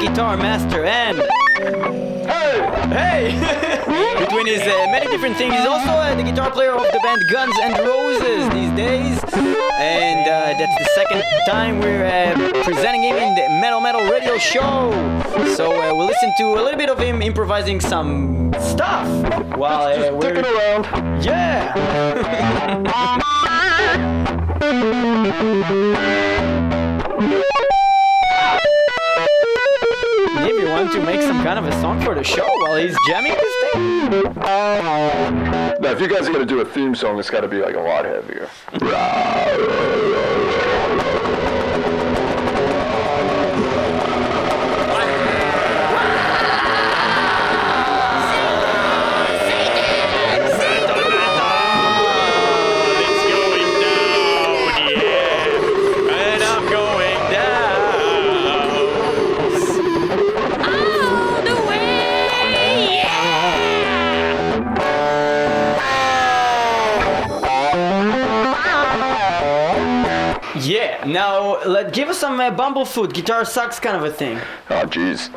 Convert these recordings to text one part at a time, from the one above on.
guitar master, and. Hey! Hey! Between his uh, many different things, he's also uh, the guitar player of the band Guns and Roses these days. And uh, that's the second time we're uh, presenting him in the Metal Metal Radio Show. So uh, we'll listen to a little bit of him improvising some stuff while uh, we're. Sticking around. Yeah! Maybe you want to make some kind of a song for the show while he's jamming this thing? Now, if you guys are gonna do a theme song, it's got to be like a lot heavier. Now let give us some uh, Bumblefoot guitar sucks kind of a thing. Oh, jeez.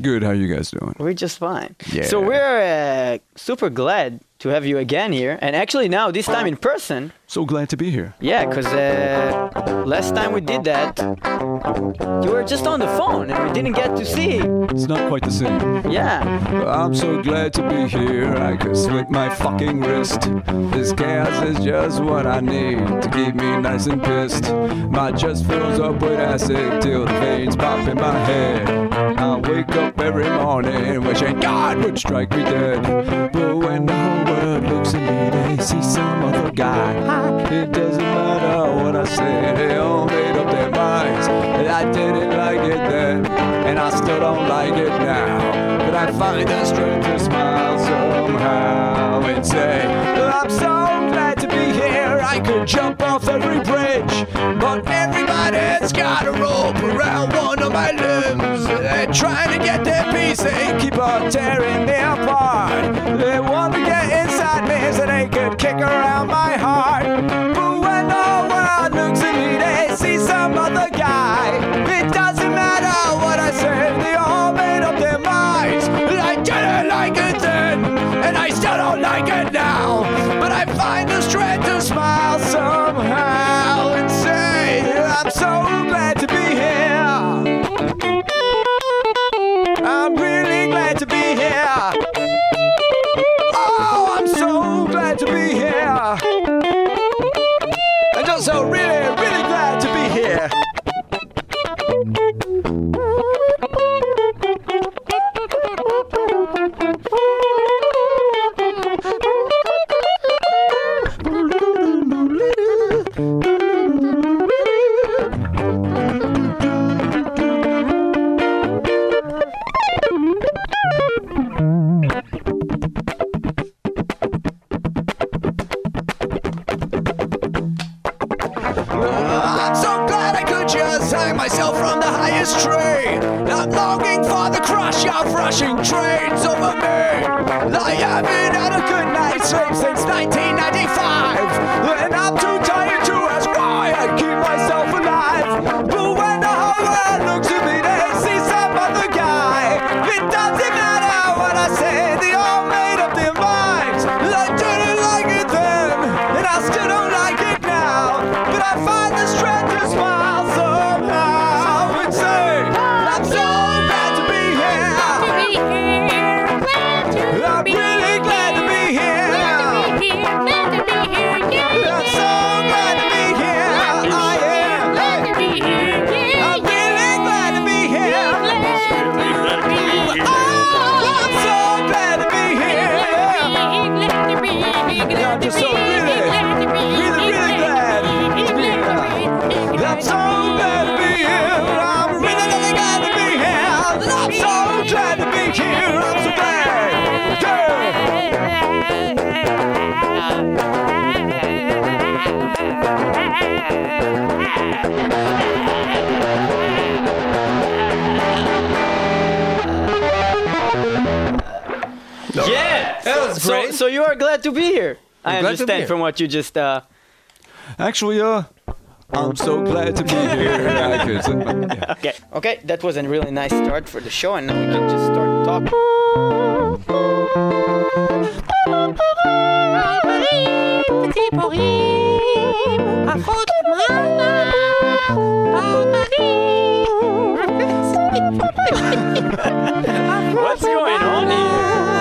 Good. How are you guys doing? We're just fine. Yeah. So we're uh, super glad to have you again here, and actually now this time in person. So glad to be here. Yeah, because uh, last time we did that, you were just on the phone and we didn't get to see. It's not quite the same. Yeah. I'm so glad to be here. I could slit my fucking wrist. This chaos is just what I need to keep me nice and pissed. My chest fills up with acid till the veins pop in my head. I wake up every morning wishing God would strike me dead. But when the whole world looks at me, they see some other guy. It doesn't matter what I say, they all made up their minds. And I didn't like it then, and I still don't like it now. But I find the strength to smile somehow and say, I'm so glad to be here. I could jump off every bridge, but everybody's got a rope around one of my limbs. Trying to get their piece, they keep on tearing me apart. They want to get inside me so they could kick around my heart. So, so you are glad to be here. I I'm glad to be understand here. from what you just. Uh, Actually, uh, I'm so glad to be here. I could- yeah. okay, okay, that was a really nice start for the show, and now we can just start talking. Petit pourri, à foutre What's going on here?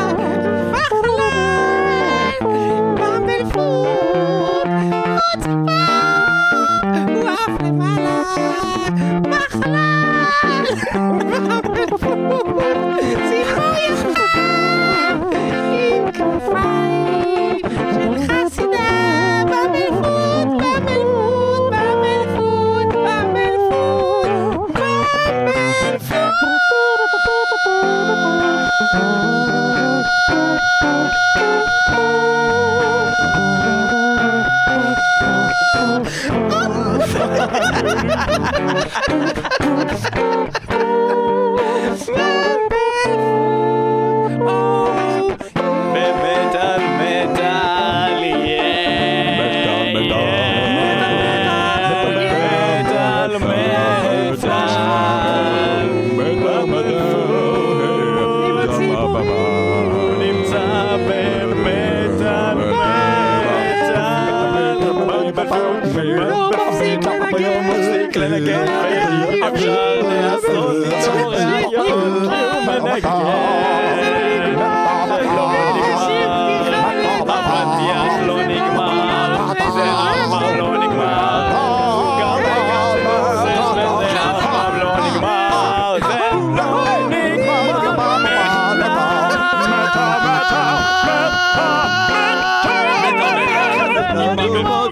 Animal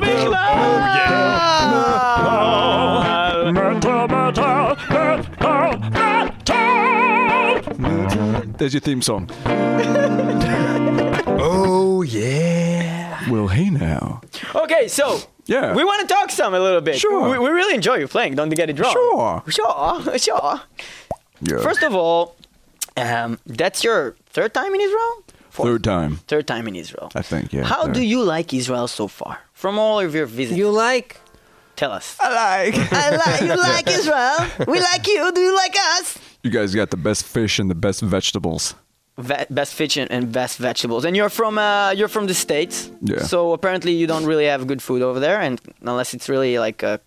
Oh, yeah. Metal, metal, metal, metal. There's your theme song. oh yeah. Well, hey now. Okay, so yeah. We want to talk some a little bit. Sure. We, we really enjoy you playing, don't get it wrong. Sure. Sure, sure. Yeah. First of all, um, that's your third time in Israel? Fourth? Third time, Third time in Israel. I think. Yeah. How third. do you like Israel so far? From all of your visits, You like? tell us. I like. I like you like Israel. We like you. Do you like us? you guys got the best fish and the best vegetables. Ve- best fish and- and best vegetables. And you're from uh, you're from the states. Yeah. So apparently you don't really have good food over there, and unless it's really like a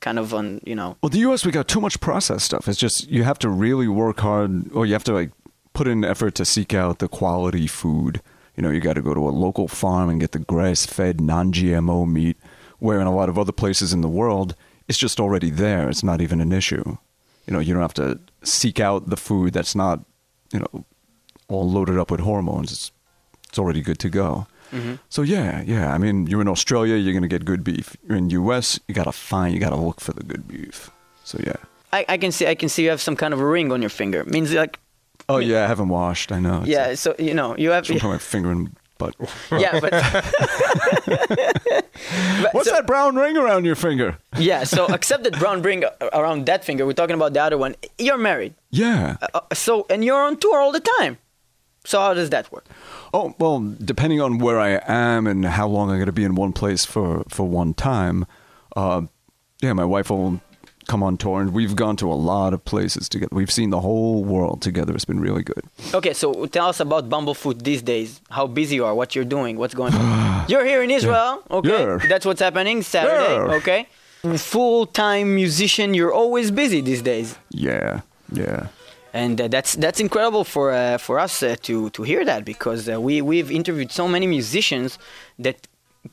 kind of on you know. Well, the U.S. we got too much processed stuff. It's just you have to really work hard, or you have to like put in an effort to seek out the quality food. You know, you got to go to a local farm and get the grass-fed, non-GMO meat. Where in a lot of other places in the world, it's just already there. It's not even an issue. You know, you don't have to seek out the food that's not, you know, all loaded up with hormones. It's it's already good to go. Mm-hmm. So yeah, yeah. I mean, you're in Australia, you're gonna get good beef. You're in U.S., you gotta find, you gotta look for the good beef. So yeah. I, I can see I can see you have some kind of a ring on your finger. means like Oh yeah, I haven't washed. I know. It's yeah. So you know you have From my finger and butt. yeah, but, but What's so- that brown ring around your finger? Yeah. So except that brown ring around that finger, we're talking about the other one. You're married. Yeah. Uh, so and you're on tour all the time. So how does that work? Oh well, depending on where I am and how long I'm going to be in one place for for one time, uh, yeah, my wife will come on tour, and we've gone to a lot of places together. We've seen the whole world together. It's been really good. Okay, so tell us about Bumblefoot these days. How busy you are, what you're doing, what's going on. you're here in Israel, okay? Yeah. That's what's happening Saturday, Yeah. okay? Full-time musician, you're always busy these days. Yeah, yeah. And uh, that's that's incredible for uh, for us uh, to to hear that because uh, we we've interviewed so many musicians that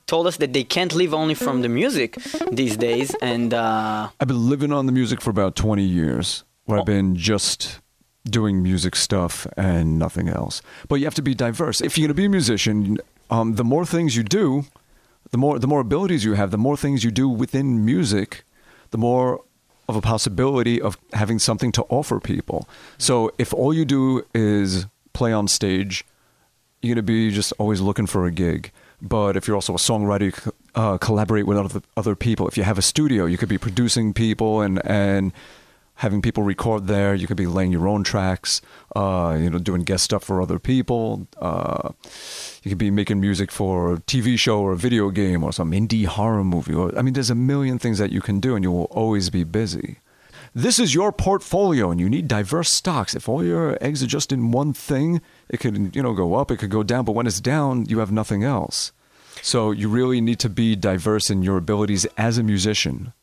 told us that they can't live only from the music these days and uh, I've been living on the music for about 20 years, where I've been just doing music stuff and nothing else. But you have to be diverse. If you're going to be a musician, um, the more things you do, the more the more abilities you have, the more things you do within music, the more of a possibility of having something to offer people. So if all you do is play on stage, you're going to be just always looking for a gig. But if you're also a songwriter, you c- uh, collaborate with other, other people. If you have a studio, you could be producing people and, and having people record there. You could be laying your own tracks, uh, you know, doing guest stuff for other people. Uh, you could be making music for a TV show or a video game or some indie horror movie. Or I mean, there's a million things that you can do, and you will always be busy. This is your portfolio, and you need diverse stocks. If all your eggs are just in one thing, it could you know go up, it could go down. But when it's down, you have nothing else. So you really need to be diverse in your abilities as a musician.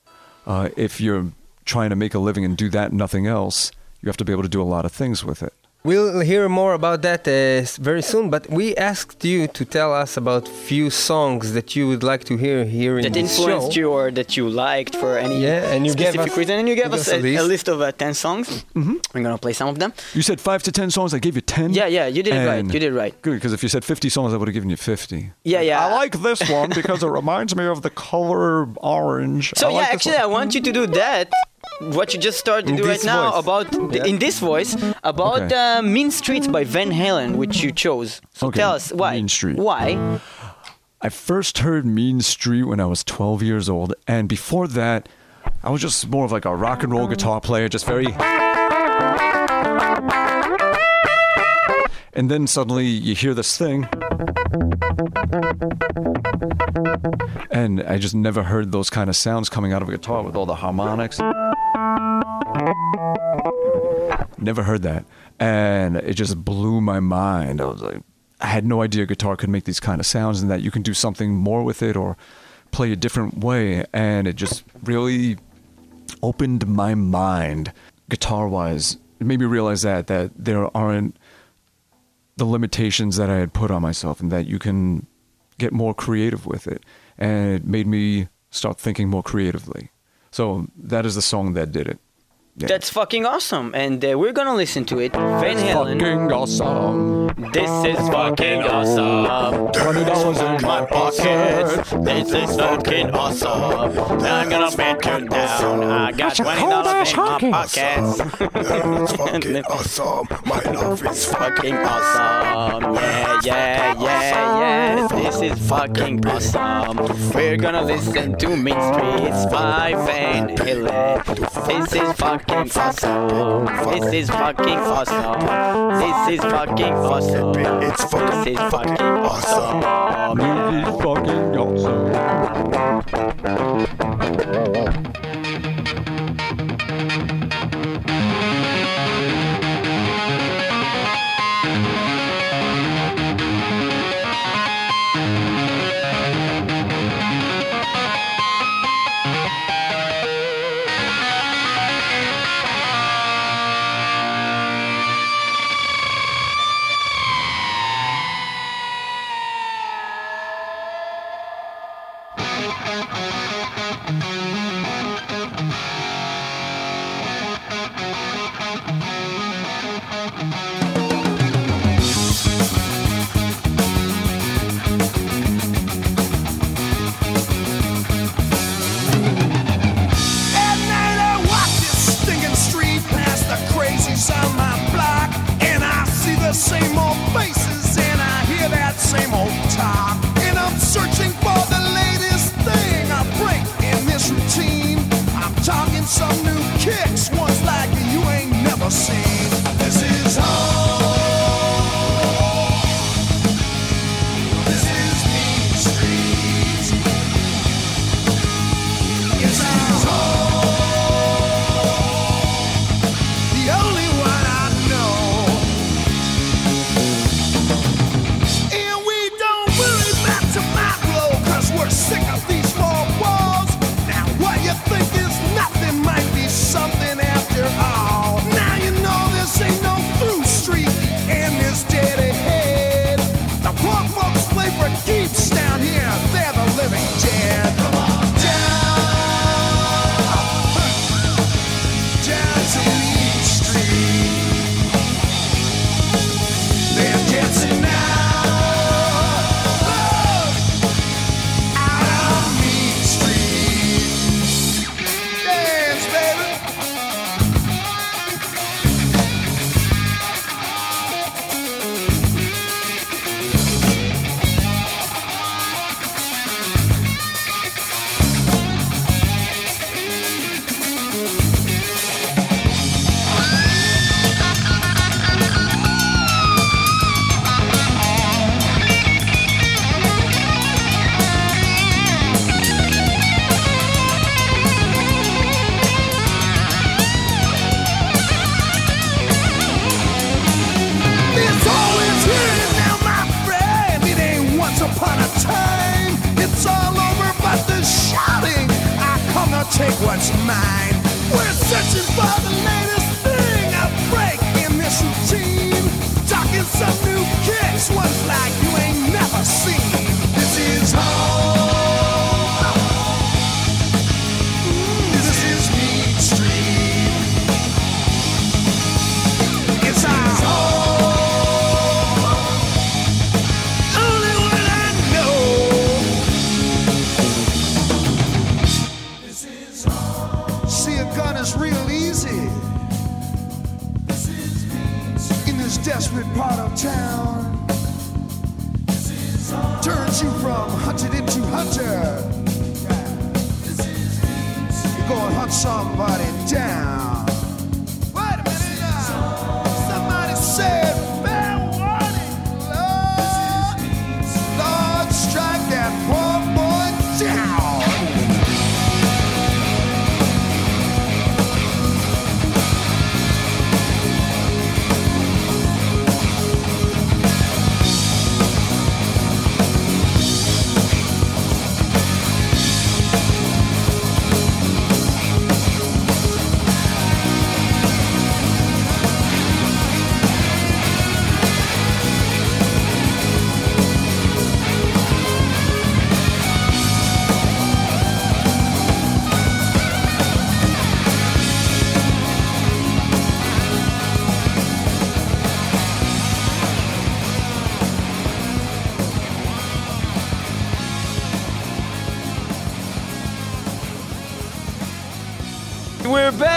Uh, if you're trying to make a living and do that, and nothing else, you have to be able to do a lot of things with it. We'll hear more about that uh, very soon, but we asked you to tell us about few songs that you would like to hear here in that this influenced you or that you liked for any Yeah, and you gave specific us- reason, and you gave us gave us a, a a list. list of uh, ten songs. Mm-hmm. I'm gonna play some of them. You said five to ten songs. I gave you ten. Yeah, yeah, you did it right. You did it right. Good, because if you said fifty songs, I would have given you fifty. Yeah, yeah. I like this one because it reminds me of the color orange. So I yeah, like this actually, I want you to do that. What you just started to do right now voice. about the, Yeah. in this voice about Okay. uh, "Mean Streets" by Van Halen, which you chose. So Okay, tell us why. Mean Street. Why? I first heard Mean Street when I was 12 years old, and before that, I was just more of like a rock and roll guitar player, just very. And then suddenly you hear this thing, and I just never heard those kind of sounds coming out of a guitar with all the harmonics. Never heard that. And it just blew my mind. I was like, I had no idea guitar could make these kind of sounds and that you can do something more with it or play a different way. And it just really opened my mind guitar wise. It made me realize that, that there aren't the limitations that I had put on myself and that you can get more creative with it. And it made me start thinking more creatively. So that is the song that did it. Yeah. That's fucking awesome, and uh, we're gonna listen to it. Van Halen. fucking awesome. This is fucking awesome. Twenty dollars in my Pockets. This is fucking awesome. Now I'm gonna bet you down. I got twenty dollars in my pockets. It's fucking awesome. My love is fucking awesome. Yeah, yeah, yeah, yes. This is fucking awesome. We're gonna listen to Mean Streets by Van Halen. This is fucking awesome. This is fucking awesome. This is fucking awesome. It's fucking, This is fucking fucking awesome. awesome. This is fucking awesome.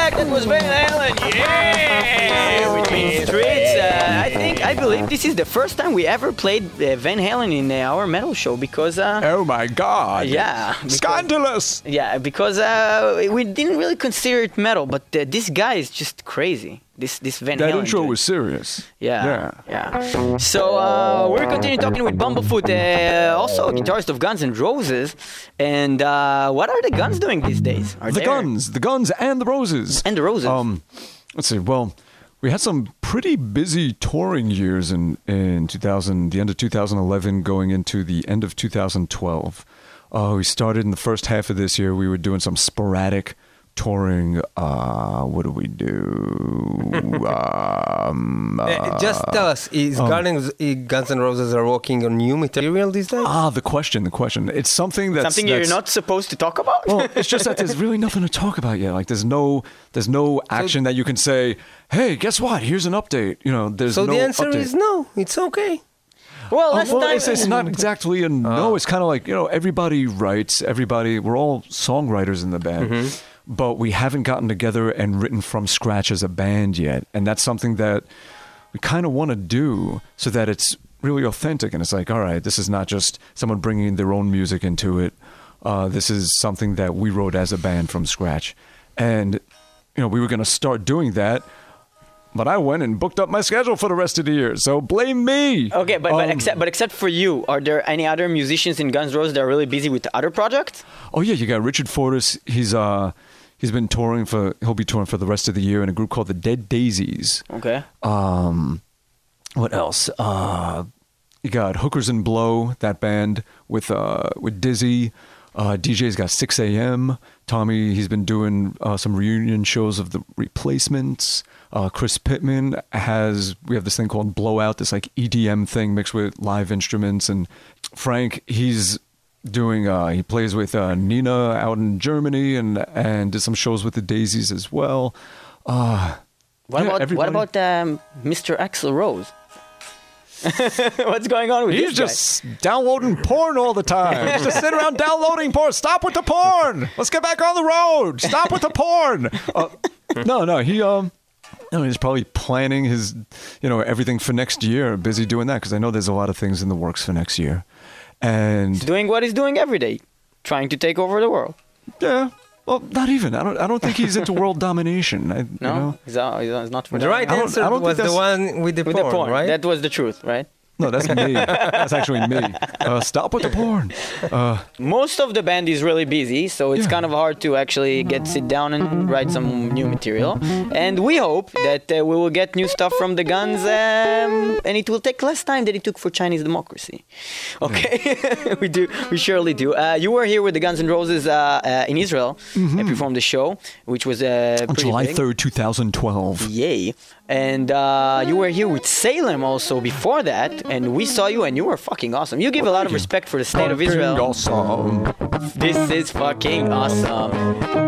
Back. That was Van Halen. Yeah. Streets. Uh, I think I believe this is the first time we ever played uh, Van Halen in uh, our metal show because. Uh, Oh my God! yeah. because- Scandalous! Yeah, because uh, we didn't really consider it metal, but uh, this guy is just crazy. This this Van That Halen. intro dude. was serious. Yeah. Yeah. Yeah. So uh, we're continuing talking with Bumblefoot, uh, also guitarist of Guns N' Roses. And uh, what are the Guns doing these days? Are The they- Guns, the Guns, and the Roses. And the Roses. Um, let's see. Well, we had some pretty busy touring years in in 2000, the end of 2011, going into the end of 2012. Uh, we started in the first half of this year. We were doing some sporadic touring. Uh, what do we do? um, Uh, just tell us, is Guns, uh, Guns N' Roses are working on new material these days? ah, the question, the question. It's something that's Something you're not supposed to talk about? well, it's just that there's really nothing to talk about yet. Like there's no there's no action that you can say, "Hey, guess what? Here's an update." You know, there's so no the answer update. is no, it's okay. well, last well, it's, it's not exactly a no. It's kind of like you know, everybody writes. Everybody, we're all songwriters in the band, but we haven't gotten together and written from scratch as a band yet. And that's something that we kind of want to do so that it's really authentic. And it's like, all right, this is not just someone bringing their own music into it. Uh, this is something that we wrote as a band from scratch, and you know, we were going to start doing that. But I went and booked up my schedule for the rest of the year, so blame me. Okay, but, but Um, except but except for you, are there any other musicians in Guns N' Roses that are really busy with other projects? Oh yeah, you got Richard Fortus. He's uh he's been touring for he'll be touring for the rest of the year in a group called the Dead Daisies. Okay. Um what else? Uh you got Hookers and Blow, that band with uh with Dizzy. Uh DJ's got 6 AM. Tommy, he's been doing uh, some reunion shows of the replacements. Uh, Chris Pitman has we have this thing called Blowout, this like EDM thing mixed with live instruments and Frank, he's doing uh he plays with uh Nina out in Germany and and did some shows with the Daisies as well. Uh What Yeah, about everybody- what about um, Mr. Axl Rose? What's going on with He's guy? just downloading porn all the time. He's just sitting around downloading porn. Stop with the porn. Let's get back on the road. Stop with the porn. Uh, no, no, he um, no, he's probably planning his, you know, everything for next year. Busy doing that because I know there's a lot of things in the works for next year, and doing what he's doing every day, trying to take over the world. yeah. Well, not even. I don't. I don't think he's into world domination. I, No, You know? he's, uh, not, uh, he's not- for The that. right I don't- answer I don't was the one with the with porn, the porn, right? That was the truth, right? No, that's me. that's actually me. Uh, stop with the porn. Uh, Most of the band is really busy, so it's Yeah. kind of hard to actually get sit down and write some new material. And we hope that uh, we will get new stuff from the Guns, um, and it will take less time than it took for Chinese democracy. Okay, we do, we surely do. Uh, you were here with the Guns N' Roses uh, uh, in Israel and performed the show, which was uh, Mm-hmm. on July third, two thousand twelve. Yay. And uh, you were here with Salem also before that, and we saw you, and you were fucking awesome. You give a lot of respect for the state of Israel. Awesome. This is fucking awesome.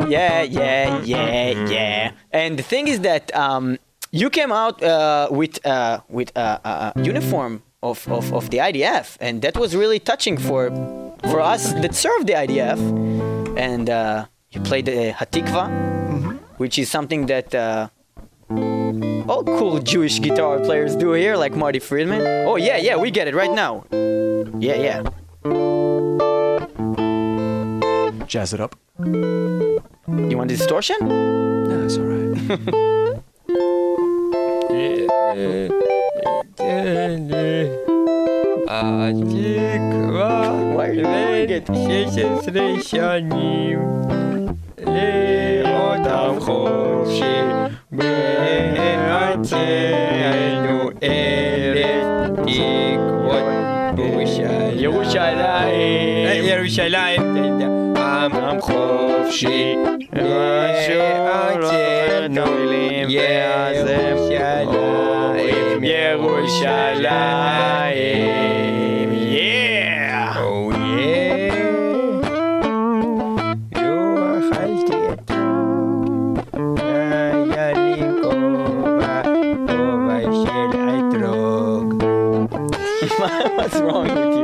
Yeah, yeah, yeah, yeah. And the thing is that um, you came out uh, with uh, with a uh, uh, uniform of, of, of the IDF, and that was really touching for for us that served the IDF. And uh, you played the Hatikva. which is something that uh, all cool Jewish guitar players do here, like Marty Friedman. Oh yeah, yeah, we get it right now. Yeah, yeah. Jazz it up. You want distortion? Nah, it's alright. Why are you doing it? Beateñu eretik volt Yerushalayim Yerushalayim Yerushalayim עם חופשי וארצנו יעזב ירושלים ירושלים What's wrong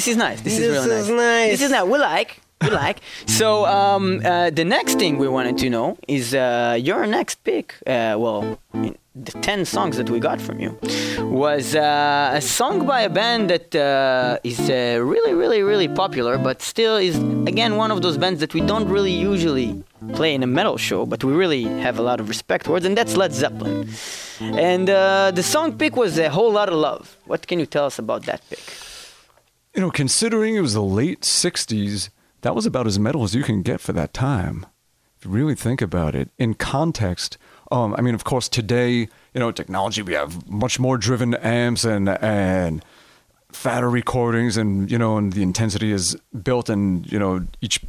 This is nice. This is nice. This, is really is nice. nice. This is nice. We like. We like. So um, uh, the next thing we wanted to know is uh, your next pick. Uh, well, the ten songs that we got from you was uh, a song by a band that uh, is uh, really, really, really popular, but still is again one of those bands that we don't really usually play in a metal show, but we really have a lot of respect towards, and that's Led Zeppelin. And uh, the song pick was a whole lot of love. What can you tell us about that pick? You know, considering it was the late 60s, that was about as metal as you can get for that time. If you really think about it, in context, um, I mean, of course, today, you know, technology, we have much more driven amps and, and fatter recordings, and, you know, and the intensity is built, and, you know, each,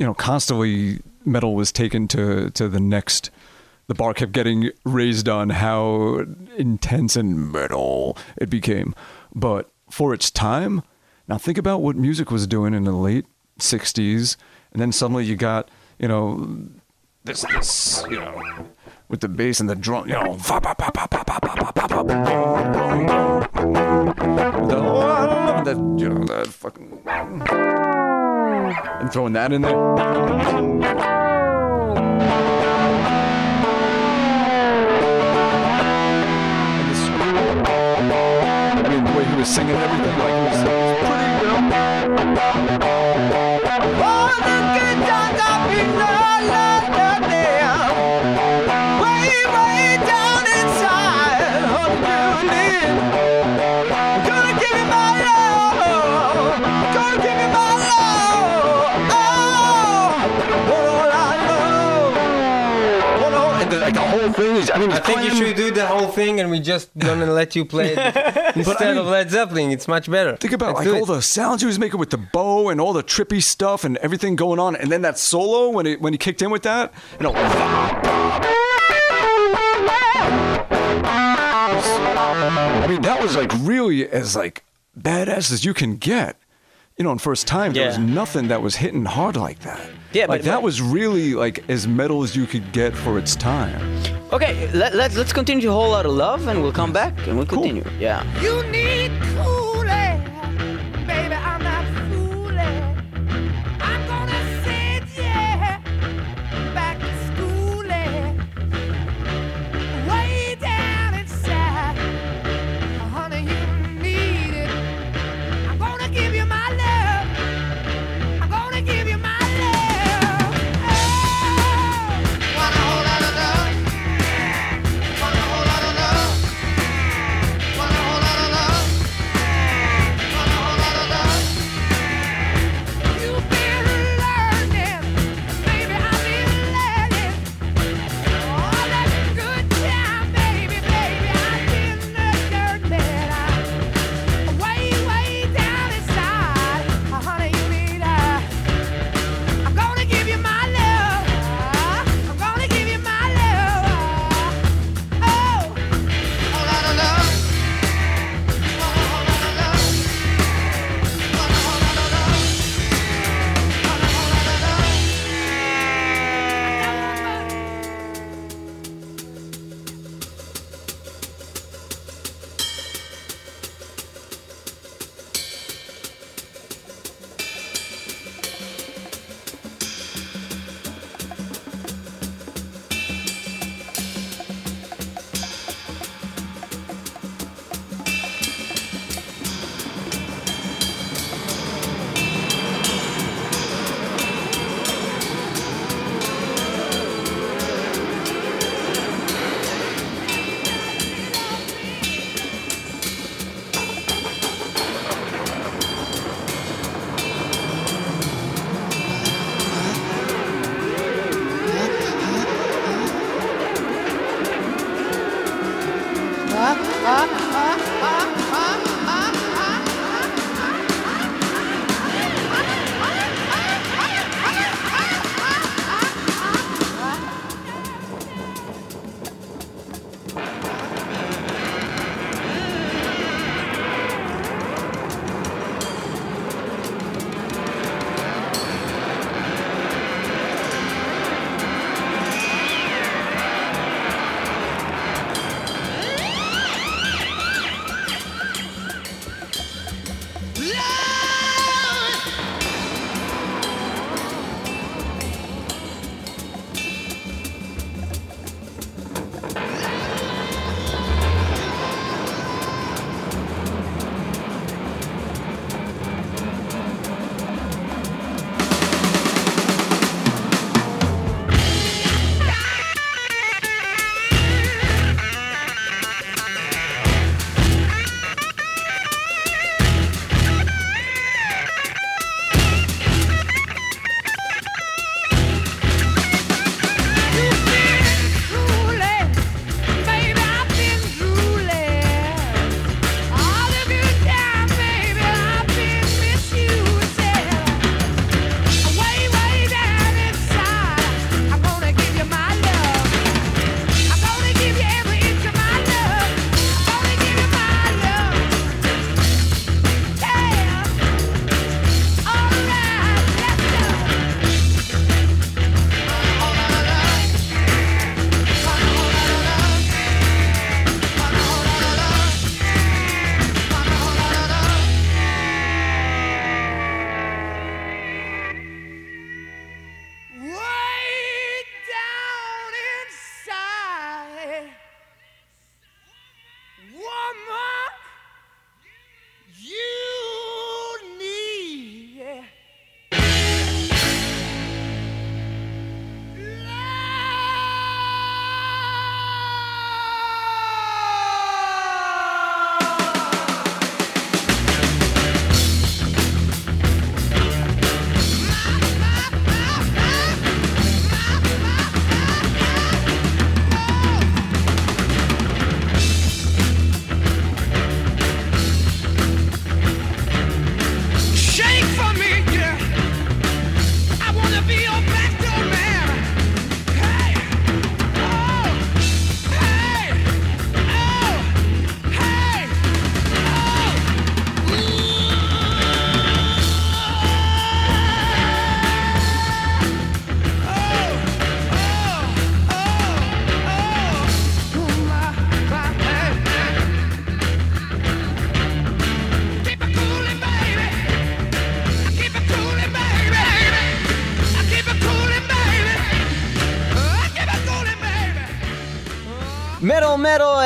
you know, constantly metal was taken to, to the next. The bar kept getting raised on how intense and metal it became. But for its time. Now think about what music was doing in the late 60s and then suddenly you got, you know, this this, you know, with the bass and the drum, you know, that, you know, that fucking and throwing that in there. Was singing everything, like it was, pretty, you. Like the whole thing is, I mean, I think you should do the whole thing and we just gonna let you play it instead of Led Zeppelin. It's much better. Think about Let's like all it. the sounds he was making with the bow and all the trippy stuff and everything going on, and then that solo when it when he kicked in with that, you know. I mean, that was like really as like badass as you can get. You know, and first time, there was nothing that was hitting hard like that. Yeah, like but- that but- was really like as metal as you could get for its time. Okay, let, let's let's continue a whole lot of love, and we'll come back and we'll continue. Yeah. You need cooling,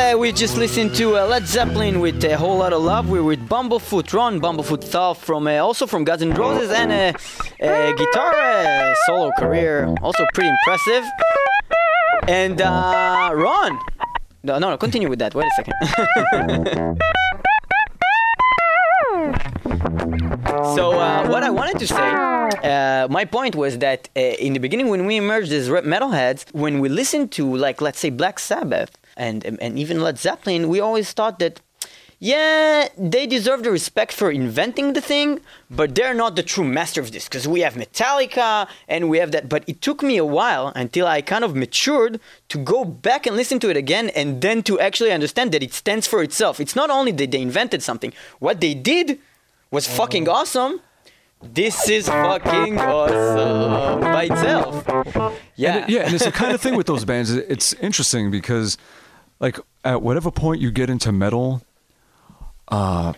Uh, we just listened to uh, Led Zeppelin with a whole lot of love. We're with Bumblefoot, Ron Bumblefoot Thal from uh, also from Guns N' Roses and a uh, guitar uh, solo career, also pretty impressive. And uh, Ron, no, no, continue with that. Wait a second. So uh, what I wanted to say, uh, my point was that uh, in the beginning, when we emerged as metalheads, when we listened to like let's say Black Sabbath and and even Led Zeppelin, we always thought that. Yeah, they deserve the respect for inventing the thing, but they're not the true master of this because we have Metallica and we have that. But it took me a while until I kind of matured to go back and listen to it again and then to actually understand that it stands for itself. It's not only that they invented something, what they did was mm-hmm. fucking awesome. This is fucking awesome by itself. Yeah. And it- yeah, and it's the kind of thing with those bands. It's interesting because, like, at whatever point you get into metal, uh,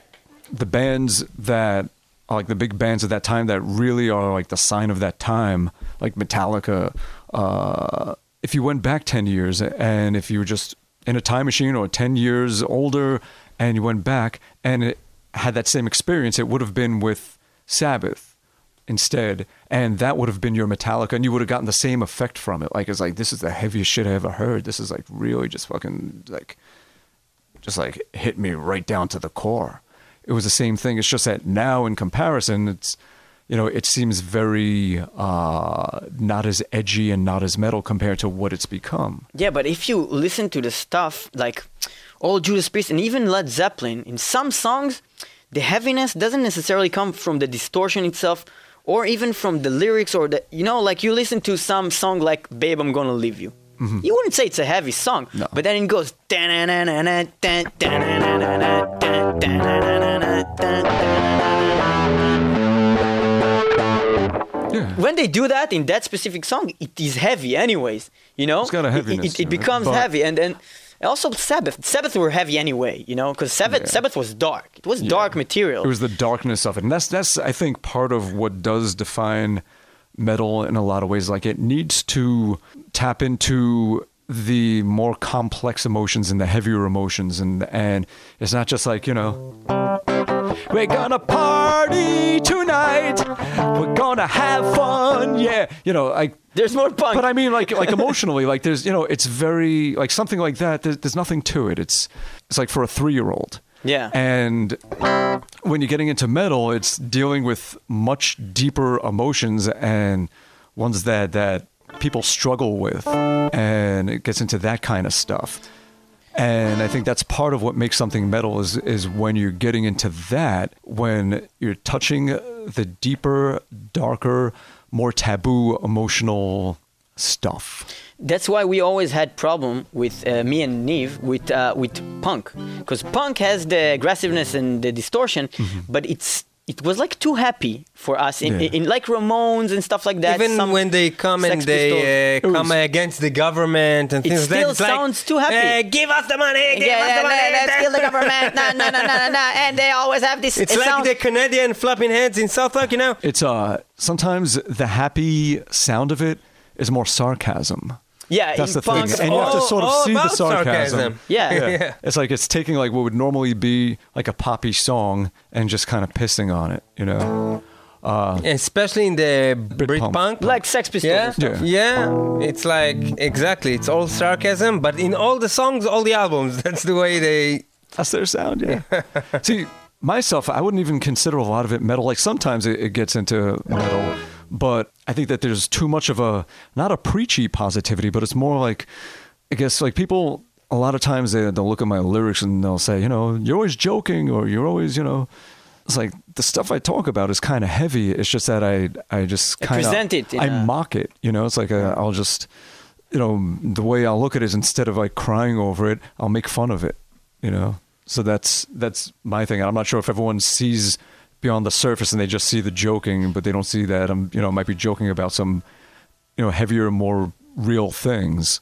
the bands that like the big bands at that time that really are like the sign of that time, like Metallica. Uh, if you went back ten years and if you were just in a time machine or ten years older and you went back and it had that same experience, it would have been with Sabbath instead, and that would have been your Metallica, and you would have gotten the same effect from it. Like it's like this is the heaviest shit I ever heard. This is like really just fucking like, just like hit me right down to the core. It was the same thing. It's just that now, in comparison, it's you know it seems very uh, not as edgy and not as metal compared to what it's become. Yeah, but if you listen to the stuff like all Judas Priest and even Led Zeppelin, in some songs, the heaviness doesn't necessarily come from the distortion itself or even from the lyrics or the you know, like you listen to some song like Babe I'm Gonna Leave You. Mm-hmm. You wouldn't say it's a heavy song, No. but then it goes Yeah. when they do that in that specific song, it is heavy, anyways. You know, It's got a heaviness It, it, it, becomes but- heavy, and then also Sabbath. Sabbath were heavy anyway. You know, because Sabbath Yeah. Sabbath was dark. It was dark material. It was the darkness of it, and that's that's I think part of what does define metal in a lot of ways. Like it needs to tap into the more complex emotions and the heavier emotions, and and it's not just like you know. We're gonna party tonight. We're gonna have fun. Yeah, you know, like There's more punk. but I mean, like, like emotionally, like there's, you know, it's very like something like that. There's, there's nothing to it. It's, it's like for a three-year-old. Yeah. And when you're getting into metal, it's dealing with much deeper emotions and ones that that people struggle with, and it gets into that kind of stuff. And I think that's part of what makes something metal is is when you're getting into that, when you're touching the deeper, darker, more taboo emotional stuff. That's why we always had problem with uh, me and Neve with uh, with punk, because punk has the aggressiveness and the distortion, but it's it was like too happy for us in. Yeah. in, like Ramones and stuff like that. Even some when they come and they uh, come against the government and It things like that, it's like, sounds too happy. "Eh, give us the money, give yeah, us yeah, the money. let- let's kill the government. No, no, no, no, no, no. And they always have this. It's it like sounds- the Canadian flapping heads in South Park, you know. It's uh sometimes the happy sound of it is more sarcasm. Yeah, That's the thing, punk, and you have to sort of see the sarcasm. sarcasm. Yeah. Yeah. It's like it's taking like what would normally be like a poppy song and just kind of pissing on it, you know. Uh, Especially in the Britpunk. Britpunk. like Sex Pistols. yeah. Yeah. yeah, It's like exactly. It's all sarcasm, but in all the songs, all the albums, that's the way they. That's their sound, yeah. See, myself, I wouldn't even consider a lot of it metal. Like sometimes it, it gets into metal, but I think that there's too much of a not a preachy positivity, but it's more like I guess like people a lot of times they they'll look at my lyrics and they'll say, you know, you're always joking or you're always, you know. It's like the stuff I talk about is kind of heavy. It's just that I I just kind of present it I a- mock it. You know, it's like i I'll just you know the way I'll look at it is instead of like crying over it, I'll make fun of it. You know, so that's that's my thing. I'm not sure if everyone sees beyond the surface and they just see the joking, but they don't see that I'm you know might be joking about some you know heavier, more real things.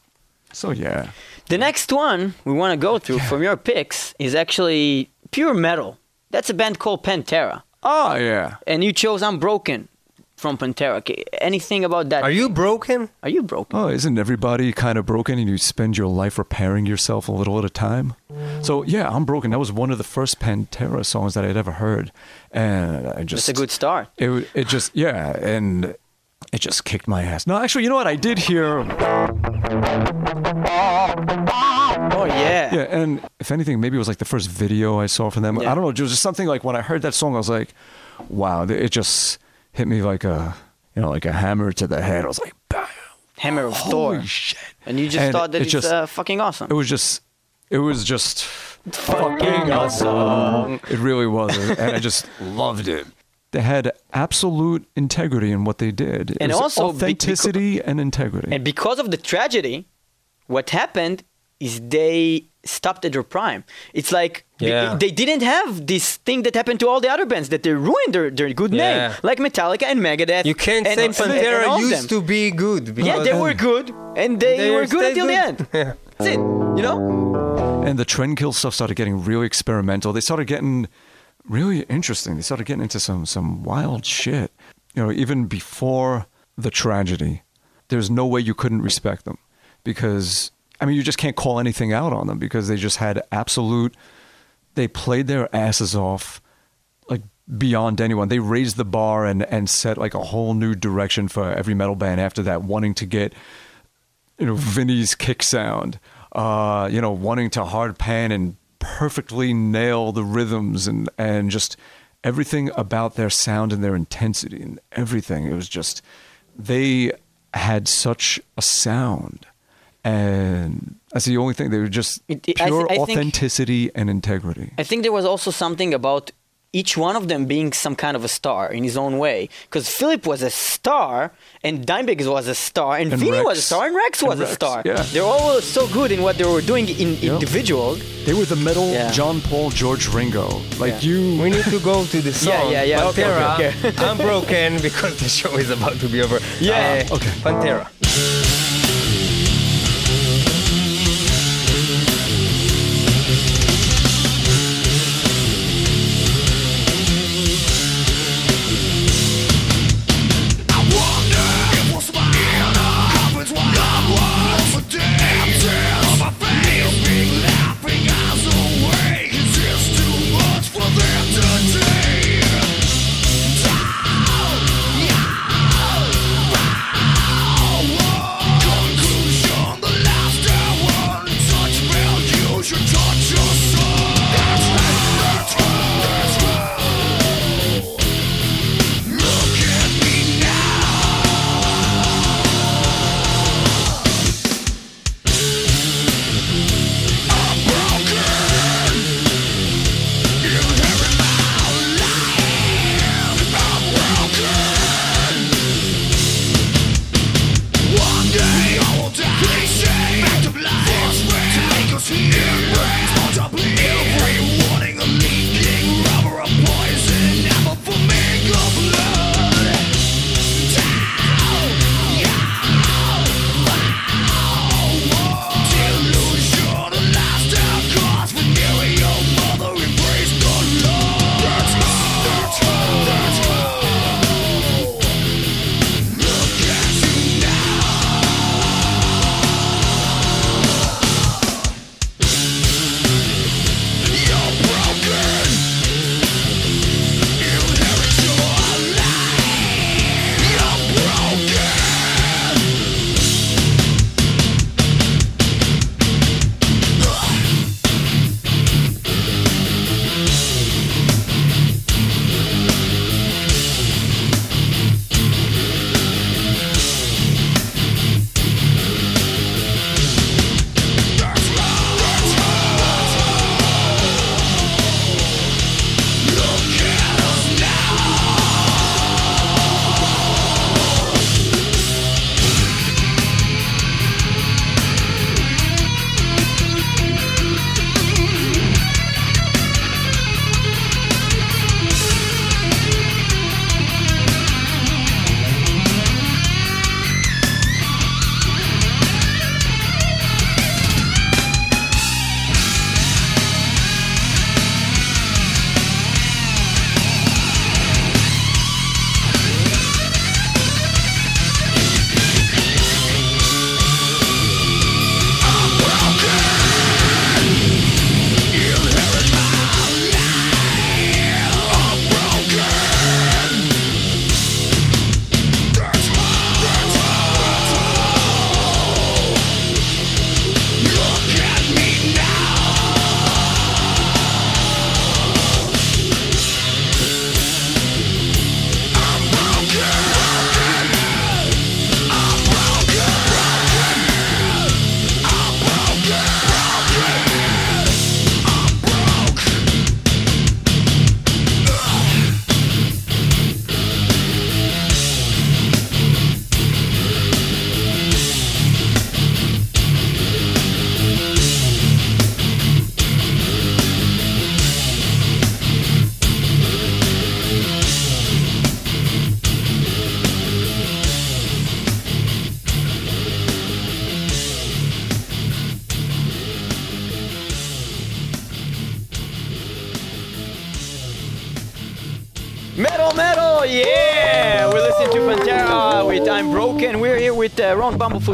So yeah, The next one we want to go through from your picks is actually pure metal. That's a band called Pantera, oh yeah, and you chose Unbroken. From Pantera. Anything about that? Are you broken? Are you broken? Oh, isn't everybody kind of broken and you spend your life repairing yourself a little at a time? So, yeah, I'm broken. That was one of the first Pantera songs that I'd ever heard. And I just. It's a good start. It, it just, yeah, and it just kicked my ass. No, actually, you know what? I did hear. Oh yeah. Yeah, and if anything, maybe it was like the first video I saw from them. Yeah. I don't know. It was just something like when I heard that song, I was like, wow, it just hit me like a, you know, like a hammer to the head. I was like, bam. Hammer of Thor. Holy shit. And you just And thought that it it's just- uh, fucking awesome. It was just, it was just fucking awesome. It really was, and I just loved it. They had absolute integrity in what they did. It And was also be- authenticity and integrity. And because of the tragedy, what happened is they stopped at their prime. It's like they- Yeah. they, didn't have this thing that happened to all the other bands that they ruined their, their good Yeah. name, like Metallica and Megadeth. You can't and, say and- and Pantera used them. to be good. Yeah, they were good, and they, They were good stayed until the end. Yeah. That's it. You know. and the trend kill stuff started getting really experimental. They started getting really interesting. They started getting into some some wild shit. You know, even before the tragedy, there's no way you couldn't respect them because I mean, you just can't call anything out on them because they just had absolute. They played their asses off, like beyond anyone. They raised the bar and and set like a whole new direction for every metal band after that, wanting to get you know Vinnie's kick sound, uh, you know, wanting to hard pan and perfectly nail the rhythms and and just everything about their sound and their intensity and everything. It was just they had such a sound, and that's the only thing. They were just It- it- I pure thi- I think- authenticity and integrity. I think there was also something about each one of them being some kind of a star in his own way. Because Philip was a star, and Dimebag was a star, and, And Vinnie was a star, and Rex And was a star. yeah. They're all so good in what they were doing in Yep. individual. They were the metal Yeah. John Paul George Ringo. Like Yeah. you We need to go to the song. yeah, yeah, okay, Pantera. okay, okay. I'm broken because the show is about to be over. Yeah. Uh, Okay. Pantera.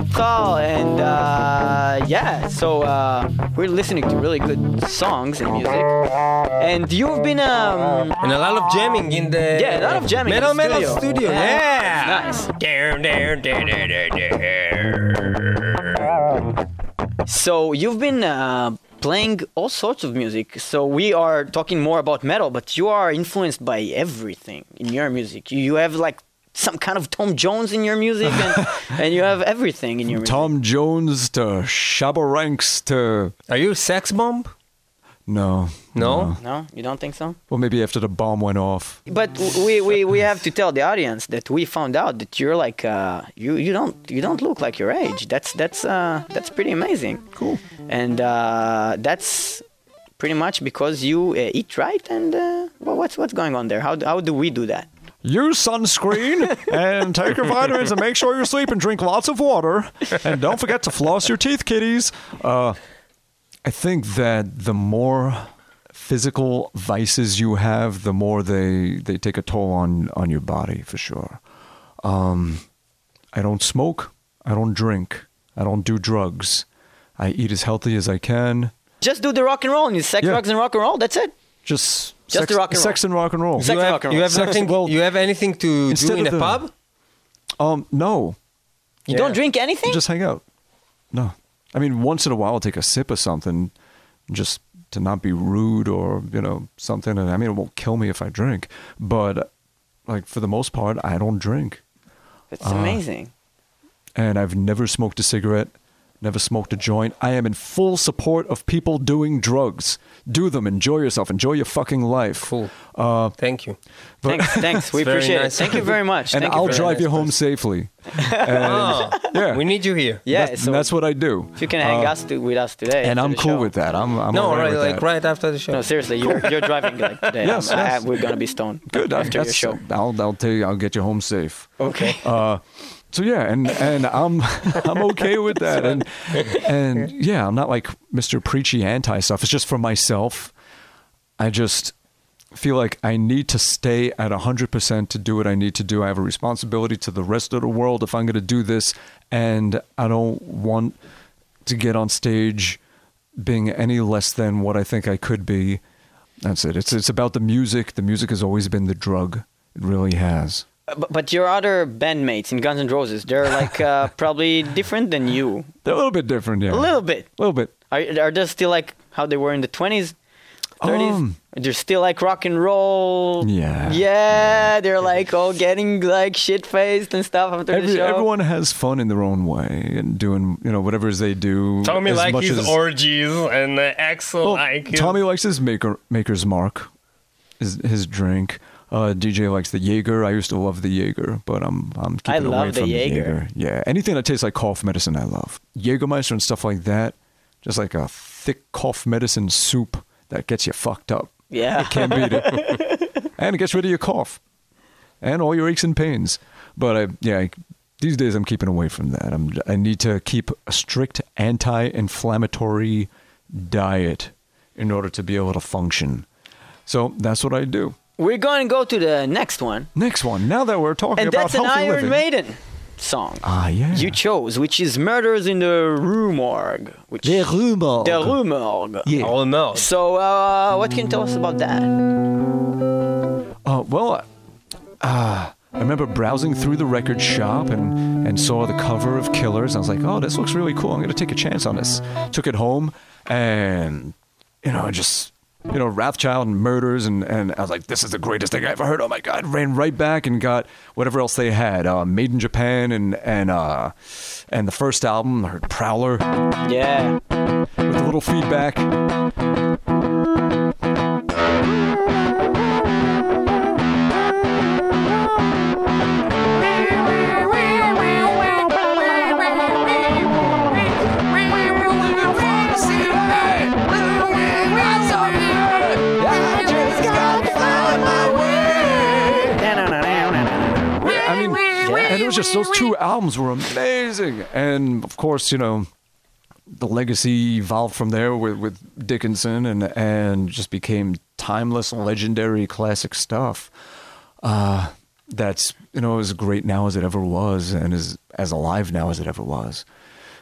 Thal, and uh, yeah, so uh, we're listening to really good songs and music. And you've been, um, And a lot of jamming in the yeah, a lot of jamming. in Metal the Metal Studio. Yeah. Nice. Down, down. So you've been uh, playing all sorts of music. So we are talking more about metal, but you are influenced by everything in your music. You, you have like some kind of Tom Jones in your music, and, and you have everything in your music. Tom Jones to Shabba Ranks to Are you a sex bomb? no, No? No, you don't think so? Well, maybe after the bomb went off. But we, we, we have to tell the audience that we found out that you're like uh, you you don't you don't look like your age. That's that's uh, that's pretty amazing. Cool. And uh, that's pretty much because you uh, eat right. And uh, well, what's what's going on there? How how do we do that? Use sunscreen and take your vitamins and make sure you sleep and drink lots of water. And don't forget to floss your teeth, kitties. Uh, I think that the more physical vices you have, the more they, they take a toll on, on your body, for sure. Um, I don't smoke. I don't drink. I don't do drugs. I eat as healthy as I can. Just do the rock and roll and you sex, Yeah. drugs, and rock and roll. That's it. Just, Just sex, the rock and roll. sex and rock and roll. Sex You and have, rock and you roll. have Sex- nothing. well, you have anything to instead do in a the- pub? Um, no. You Yeah. don't drink anything. Just hang out. No. I mean, once in a while, I'll take a sip of something just to not be rude or, you know, something. And I mean, it won't kill me if I drink. But, like, for the most part, I don't drink. It's uh, amazing. And I've never smoked a cigarette, never smoked a joint. I am in full support of people doing drugs. Do them. Enjoy yourself. Enjoy your fucking life. Cool. Uh, Thank you. Thanks, thanks. We appreciate nice. it. Thank you very much. and Thank I'll you drive much. you home safely. And, Oh, yeah. we need you here. Yeah, That's, so that's what I do. if you can hang Uh, us to, with us today. and I'm cool show. with that. I'm, I'm no, all right right, like that. right after the show. No, seriously, you're you're driving like today. Yes, yes. I- we're gonna be stoned Good. after your that's- show. I'll I'll tell you. I'll get you home safe. Okay. Uh, so yeah, and and I'm I'm okay with that, and and yeah, I'm not like Mr. Preachy anti stuff. It's just for myself. I just feel like I need to stay at hundred percent to do what I need to do. I have a responsibility to the rest of the world if I'm going to do this, and I don't want to get on stage being any less than what I think I could be. That's it. It's it's about the music. The music has always been the drug. It really has. But, but your other bandmates in Guns N' Roses, they're like uh, probably different than you. They're a little bit different, yeah. A little bit. A little bit. Are are they still like how they were in the twenties, thirties? Um, they're still like rock and roll. Yeah. Yeah, they're like all getting like shit faced and stuff after the show. everyone has fun in their own way and doing, you know, whatever it is they do. Tommy likes his as, orgies and uh, Axl Well, like Tommy likes his maker maker's mark, his his drink. Uh, DJ likes the Jaeger. I used to love the Jaeger, but I'm I'm keeping away the from Jaeger. the Jaeger. Yeah, anything that tastes like cough medicine, I love. Jägermeister and stuff like that, just like a thick cough medicine soup that gets you fucked up. yeah. It can't beat it. and it gets rid of your cough and all your aches and pains. But I, yeah, I, these days I'm keeping away from that. I'm, I need to keep a strict anti-inflammatory diet in order to be able to function. So that's what I do. We're going to go to the next one, Next one. Now that we're talking and about that's an healthy Iron living. Maiden song. Ah, yeah. You chose, which is Murders in the Rue Morgue. Which The Rue Morgue. The Rue Morgue. Yeah. Oh no. So, uh, what can you tell us about that? Uh, well, uh, I remember browsing through the record shop and, and saw the cover of Killers. I was like, oh, this looks really cool. I'm going to take a chance on this. Took it home and, you know, just, you know, Wrathchild and Murders. And, and I was like, this is the greatest thing I ever heard. Oh my God. Ran right back and got whatever else they had. Uh, Made in Japan and, and, uh, and the first album, I heard Prowler Yeah. with a little feedback. Was just those two albums were amazing, and of course, you know, the legacy evolved from there with, with Dickinson, and and just became timeless, legendary, classic stuff. Uh, that's you know as great now as it ever was, and is as alive now as it ever was.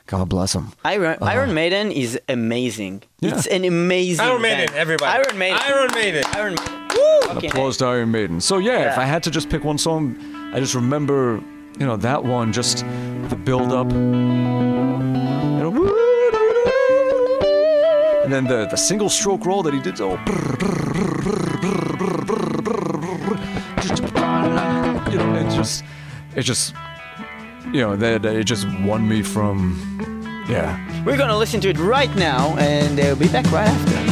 God bless him. Iron, Iron Maiden is amazing. Yeah. It's an amazing. Iron Maiden, band. everybody. Iron Maiden. Iron Maiden. Iron Maiden. Woo! Okay. applause to Iron Maiden. So yeah, if I had to just pick one song, I just remember, you know, that one, just the build up. And then the, the single stroke roll that he did. Oh, you know, it just, it just, you know, that it just won me from, yeah. We're gonna listen to it right now, and uh, we'll be back right after.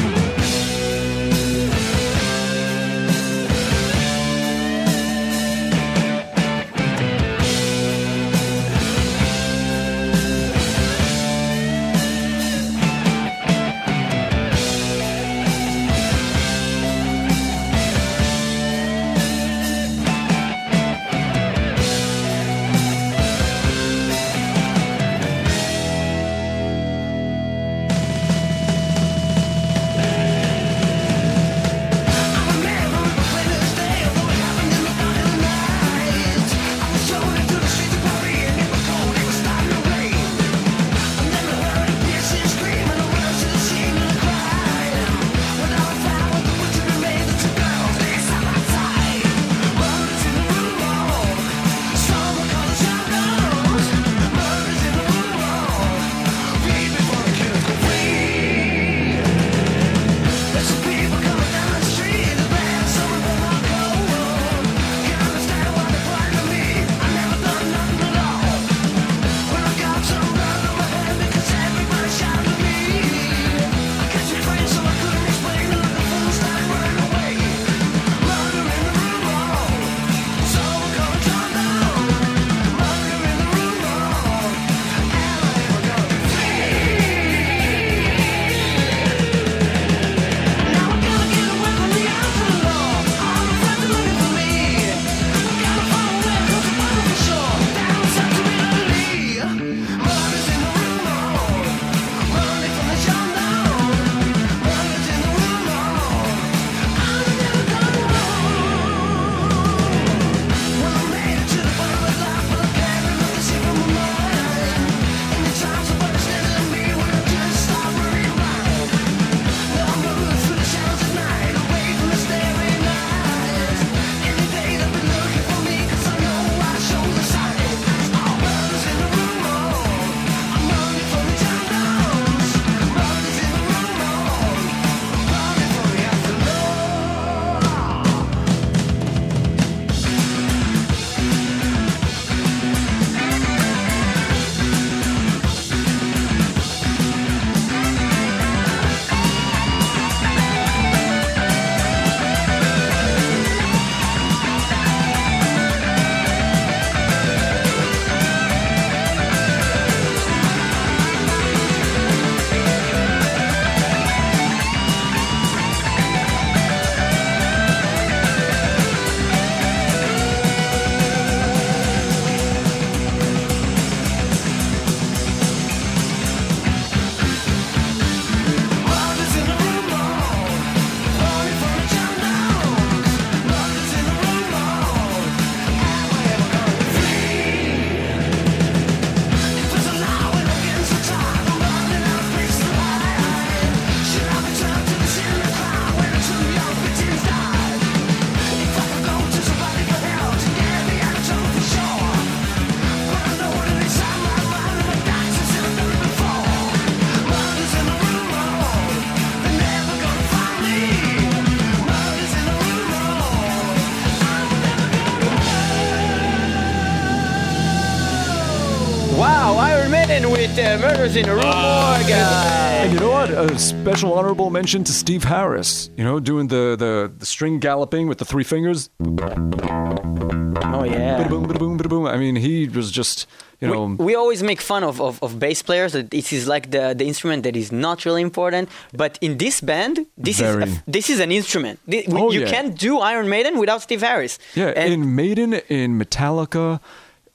In And you know what? A special honorable mention to Steve Harris. You know, doing the the, the string galloping with the three fingers. Oh yeah. Boom, boom, boom, boom. I mean, he was just, you know, we, we always make fun of, of, of bass players it is like the, the instrument that is not really important but in this band this is a, this is an instrument Thi- Oh, you yeah. can't do Iron Maiden without Steve Harris yeah. and in Maiden, in Metallica,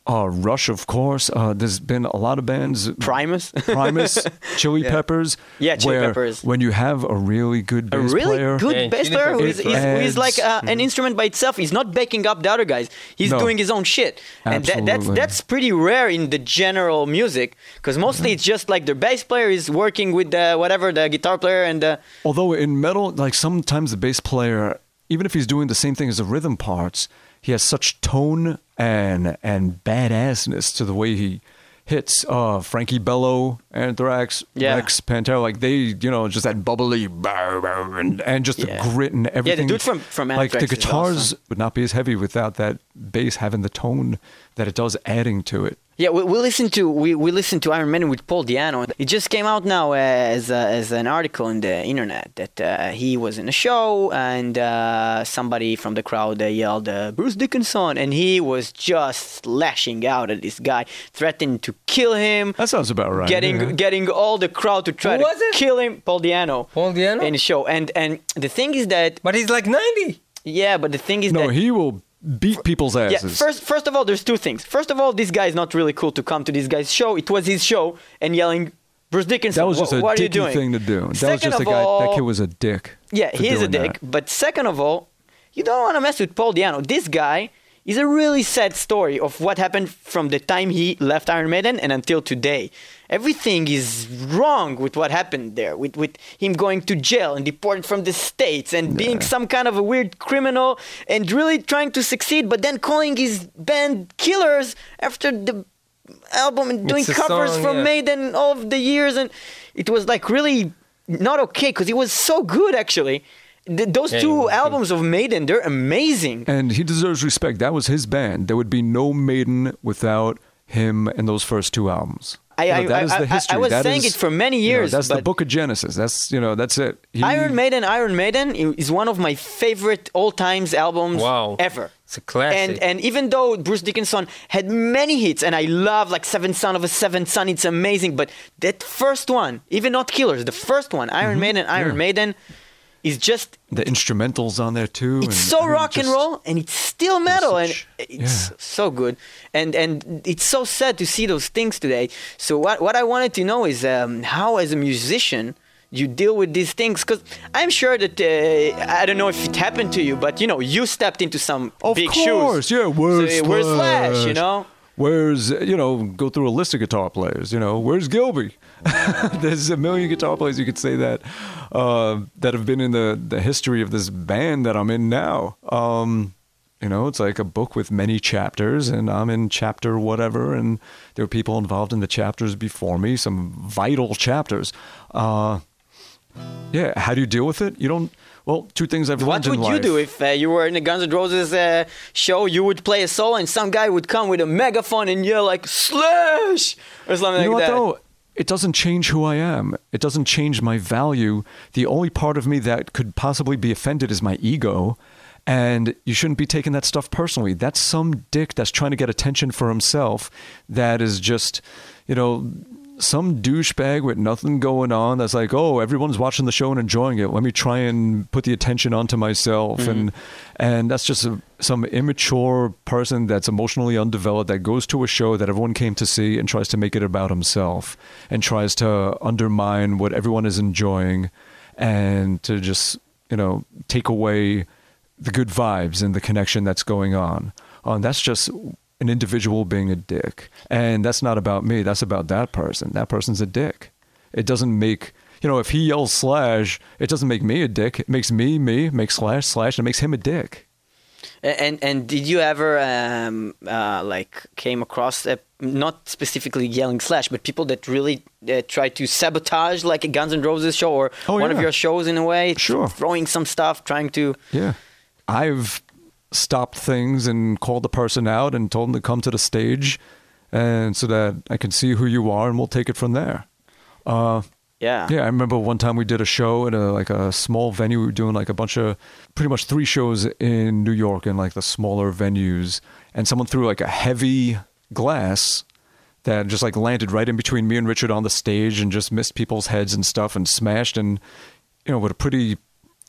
Uh, Rush, of course. Uh, there's been a lot of bands. Primus. Primus, Chili Peppers. Yeah, Chili where Peppers. When you have a really good a bass really player, good Yeah, bass player who Peppers is It he's, he's like adds- uh, an instrument by itself. He's not backing up the other guys. He's No. doing his own shit, and that, that's that's pretty rare in the general music because mostly Mm-hmm. it's just like the bass player is working with the whatever the guitar player and the Although in metal, like sometimes the bass player, even if he's doing the same thing as the rhythm parts, he has such tone and and badassness to the way he hits. Uh, Frankie Bello, Anthrax, Yeah. Rex, Pantera, like they, you know, just that bubbly and, and just Yeah. the grit and everything. Yeah, dude from- from Anthrax like the guitars awesome. would not be as heavy without that bass having the tone that it does, adding to it. Yeah, we, we listen to we, we listen to Iron Maiden with Paul Di'Anno. It just came out now as a, as an article in the internet that uh, he was in a show and uh, somebody from the crowd uh, yelled uh, Bruce Dickinson, and he was just lashing out at this guy, threatening to kill him. That sounds about right. Getting yeah. getting all the crowd to try Who to was it? kill him, Paul Di'Anno, Paul Di'Anno? in the show. And and the thing is that But he's like 90. yeah, but the thing is no, that he will beat people's yeah, asses. first, first of all, there's two things. First of all, this guy is not really cool to come to this guy's show. It was his show, and yelling, Bruce Dickinson. that was just "Wha- a what dicky thing to do. That was Second just a of guy. all, that kid was a dick. Yeah, for he is a dick. that. But second of all, you don't want to mess with Paul Di'Anno. This guy is a really sad story of what happened from the time he left Iron Maiden and until today. Everything is wrong with what happened there, with, with him going to jail and deported from the States and being some kind of a weird criminal and really trying to succeed, but then calling his band killers after the album and doing covers song, from yeah. Maiden all of the years. And it was like really not okay because he was so good actually. Th- those Yeah, two was albums of Maiden, they're amazing. And he deserves respect. That was his band. There would be no Maiden without him and those first two albums. I- You know, I- that is I- the I- I was That saying is- it for many you know, years, that's the book of Genesis. That's you know that's it. He- Iron Maiden, Iron Maiden is one of my favorite all times albums Wow. ever. It's a classic. And and even though Bruce Dickinson had many hits, and I love like Seven Son of a Seven Son, it's amazing. But that first one, even not Killers, the first one, Iron Maiden, Iron Mm-hmm. yeah. Maiden, is just the instrumentals on there too. it's and, so I mean, rock and roll and it's still metal such- and it's yeah. so good and and it's so sad to see those things today so what what i wanted to know is um, how as a musician you deal with these things because i'm sure that uh, i don't know if it happened to you but you know you stepped into some Of big course, shoes yeah. Where's so, where's slash you know Where's you know go through a list of guitar players? You know where's Gilby? There's a million guitar players you could say that uh, that have been in the the history of this band that I'm in now. Um, you know, it's like a book with many chapters, and I'm in chapter whatever, and there are people involved in the chapters before me, some vital chapters. Uh, yeah, how do you deal with it? You don't. Well, two things I've what learned in would you do if uh, you were in a Guns N' Roses uh, show? You would play a solo, and some guy would come with a megaphone and yell like "Slash" or something You know like what that. though? It doesn't change who I am. It doesn't change my value. The only part of me that could possibly be offended is my ego. And you shouldn't be taking that stuff personally. That's some dick that's trying to get attention for himself that is just, you know, some douchebag with nothing going on that's like, oh, everyone's watching the show and enjoying it. Let me try and put the attention onto myself, and and that's just a, some immature person that's emotionally undeveloped that goes to a show that everyone came to see and tries to make it about himself and tries to undermine what everyone is enjoying, and to just you know take away the good vibes and the connection that's going on. Um, that's just an individual being a dick. And that's not about me. That's about that person. That person's a dick. It doesn't make, you know, if he yells slash, it doesn't make me a dick. It makes me me, makes slash slash, and it makes him a dick. And and did you ever um, uh, like came across uh, not specifically yelling slash, but people that really uh, try to sabotage like a Guns N' Roses show or Oh, one of your shows in a way, Sure. throwing some stuff, trying to. Yeah. I've stopped things and called the person out and told them to come to the stage and so that I can see who you are and we'll take it from there. Uh, Yeah. Yeah, I remember one time we did a show at a like a small venue. We were doing like a bunch of pretty much three shows in New York in like the smaller venues, and someone threw like a heavy glass that just like landed right in between me and Richard on the stage and just missed people's heads and stuff and smashed and you know with a pretty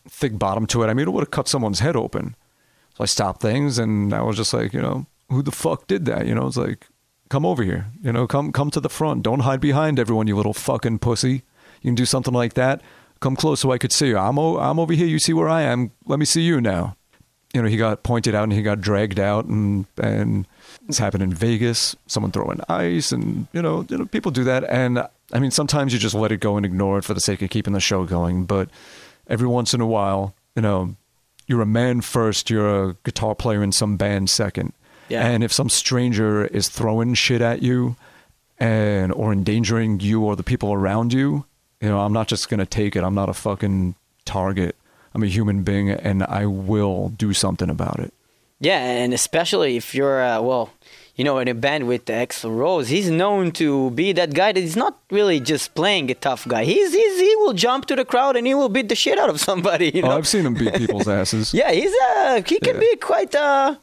thick bottom to it. I mean, it would have cut someone's head open. So I stopped things and I was just like, you know, who the fuck did that? You know, it's like, come over here. You know, come come to the front. Don't hide behind everyone, you little fucking pussy. You can do something like that. Come close so I could see you. I'm o- I'm over here. You see where I am. Let me see you now. You know, he got pointed out and he got dragged out, and and it's happened in Vegas. Someone throwing ice, and you know, you know, people do that. And I mean, sometimes you just let it go and ignore it for the sake of keeping the show going. But every once in a while, you know, you're a man first. You're a guitar player in some band second. Yeah. And if some stranger is throwing shit at you, and or endangering you or the people around you, you know, I'm not just gonna take it. I'm not a fucking target. I'm a human being, and I will do something about it. Yeah, and especially if you're, uh, well, you know, in a band with Axl Rose, he's known to be that guy that is not really just playing a tough guy. He's, he's he will jump to the crowd and he will beat the shit out of somebody. You know? Oh, I've seen him beat people's asses. yeah, he's uh, he can Yeah. be quite uh,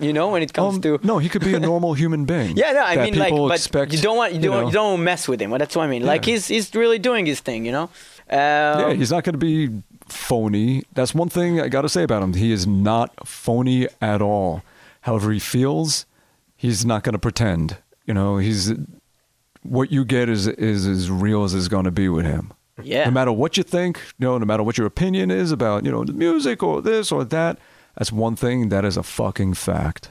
you know, when it comes Um, to. no, he could be a normal human being. Yeah, no, I mean, like, but expect, you don't want you don't know. you don't mess with him. Well, that's what I mean. Like, Yeah. he's he's really doing his thing, you know. Um, Yeah, he's not going to be phony. That's one thing I got to say about him. He is not phony at all. However he feels, he's not going to pretend. You know, he's what you get is is as real as it's going to be with him. Yeah. No matter what you think, you know, no matter what your opinion is about, you know, the music or this or that, that's one thing that is a fucking fact.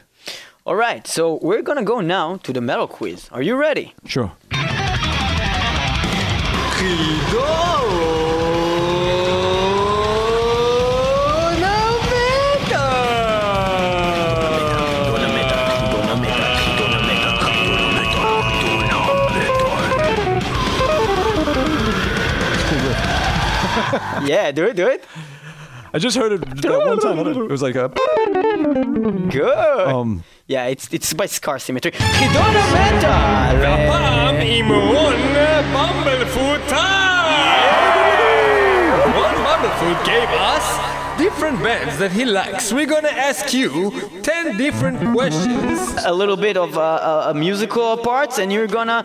All right, so we're gonna go now to the metal quiz. Are you ready? Sure. Yeah, do it, do it. I just heard it that one time. It was like a Good. um yeah, it's it's by Scar Symmetry. Hidona Metal. Bam immun Bumblefoot time! One Bumblefoot gave us different bands that he likes. We're gonna ask you 10 different questions. a little bit of uh, uh, musical parts, and you're gonna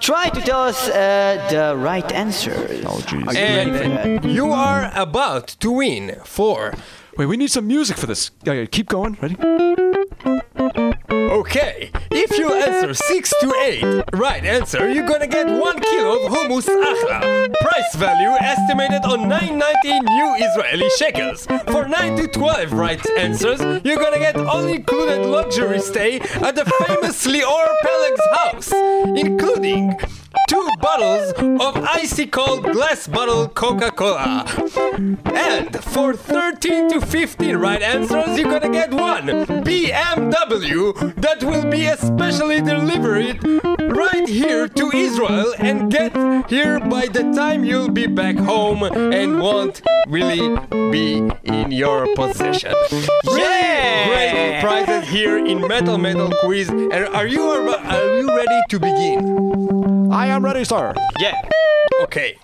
try to tell us uh, the right answers. Oh jeez. Are you ready for that? And you are about to win for. Wait, we need some music for this. Yeah, yeah, keep going. Ready? Okay, if you answer 6 to 8 right answer, you're gonna get 1 kilo of hummus achla. Price value estimated on 990 new Israeli shekels. For 9 to 12 right answers, you're gonna get all included luxury stay at the famous Lior Peleg's house, including two bottles of icy cold glass bottle Coca Cola. And for 13 to 15 right answers, you're gonna get one BMW that will be especially delivered right here to Israel and get here by the time you'll be back home and won't really be in your possession. Really Yeah! great prizes here in Metal Metal Quiz. And are you are you ready to begin? I am ready, sir. Yeah. Okay.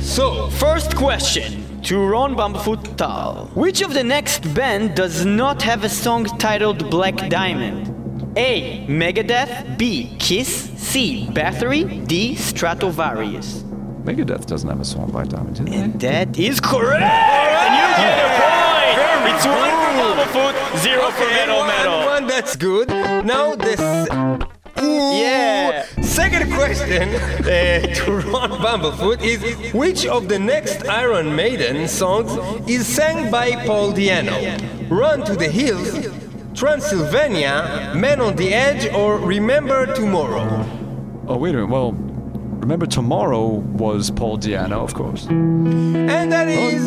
So, First question to Ron Bumblefoot Thal. Which of the next band does not have a song titled Black Diamond? A. Megadeth. B. Kiss. C. Bathory. D. Stratovarius. Megadeth doesn't have a song by Diamond, do they? And that is correct! And you get a point! It's one for Bumblefoot, zero for Metal one, Metal. one, that's good. Now this. Ooh, Yeah. Second question uh, to Ron Bumblefoot is which of the next Iron Maiden songs is sang by Paul Di'Anno? Run to the Hills, Transylvania, Man on the Edge, or Remember Tomorrow? Oh, wait a minute. Well, remember tomorrow was Paul Di'Anno, of course. And that is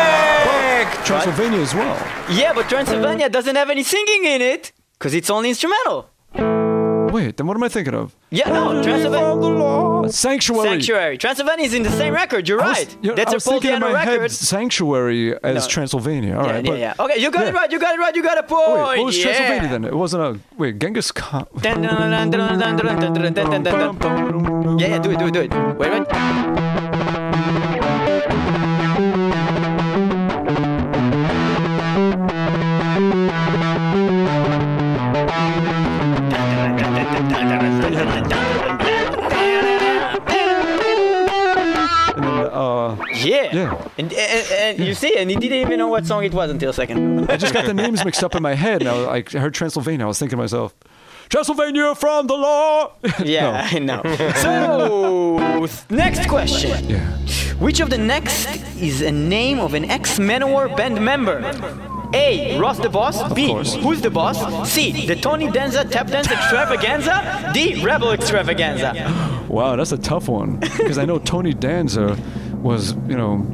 correct. Transylvania as well. Yeah, but Transylvania doesn't have any singing in it, because it's only instrumental. Wait, then what am I thinking of? Yeah, no, Transylvania. Sanctuary. Sanctuary. Transylvania is in the same record. You're was, right. You're, That's I was a thinking in my record. Head, Sanctuary as no. Transylvania. All yeah, right, yeah, yeah, Okay, you got yeah. it right. You got it right. You got a point. Oh, wait, what was yeah. Transylvania then? It wasn't a wait. Genghis Khan. yeah, yeah, do it, do it, do it. Wait, wait. Yeah. Yeah. And, and, and you see, and he didn't even know what song it was until a second. I just got the names mixed up in my head. And I, I heard Transylvania. I was thinking to myself, Transylvania from the law. Yeah, I know. So, next question. Yeah. Which of the next is a name of an ex Manowar band member? A. Ross the Boss. B. Who's the Boss? C. The Tony Danza Tap Dance Extravaganza. D. Rebel Extravaganza. Wow, that's a tough one because I know Tony Danza was, you know,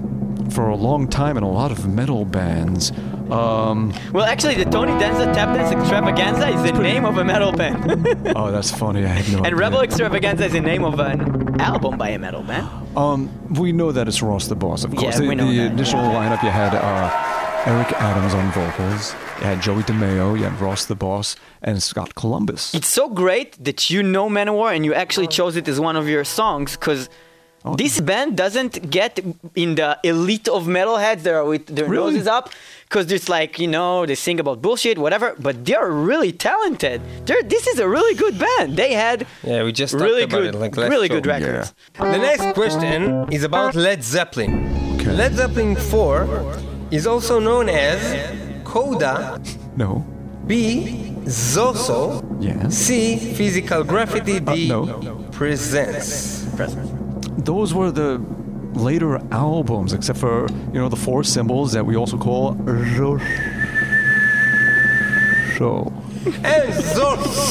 for a long time in a lot of metal bands. Um, Well, actually, the Tony Danza Tap Dance Extravaganza is the name of a metal band. oh, that's funny. I had no and idea. Rebel Extravaganza is the name of an album by a metal band. Um, we know that it's Ross the Boss, of Yeah, course. the we know the that. initial lineup, you had uh, Eric Adams on vocals, you had Joey DeMaio, you had Ross the Boss, and Scott Columbus. It's so great that you know Manowar and you actually chose it as one of your songs because Oh. this band doesn't get in the elite of metalheads that are with their Really? noses up because it's like, you know, they sing about bullshit, whatever, but they're really talented. They're, this is a really good band. They had Yeah, we just talked really about good, it like last really show. good records. The next question is about Led Zeppelin. Okay. Led Zeppelin 4 is also known as Coda, No. B. Zoso, Yes. C. Physical Graffiti, D. Uh, no. Presence. Those were the later albums, except for, you know, the four symbols that we also call Ro- Show. And Zoso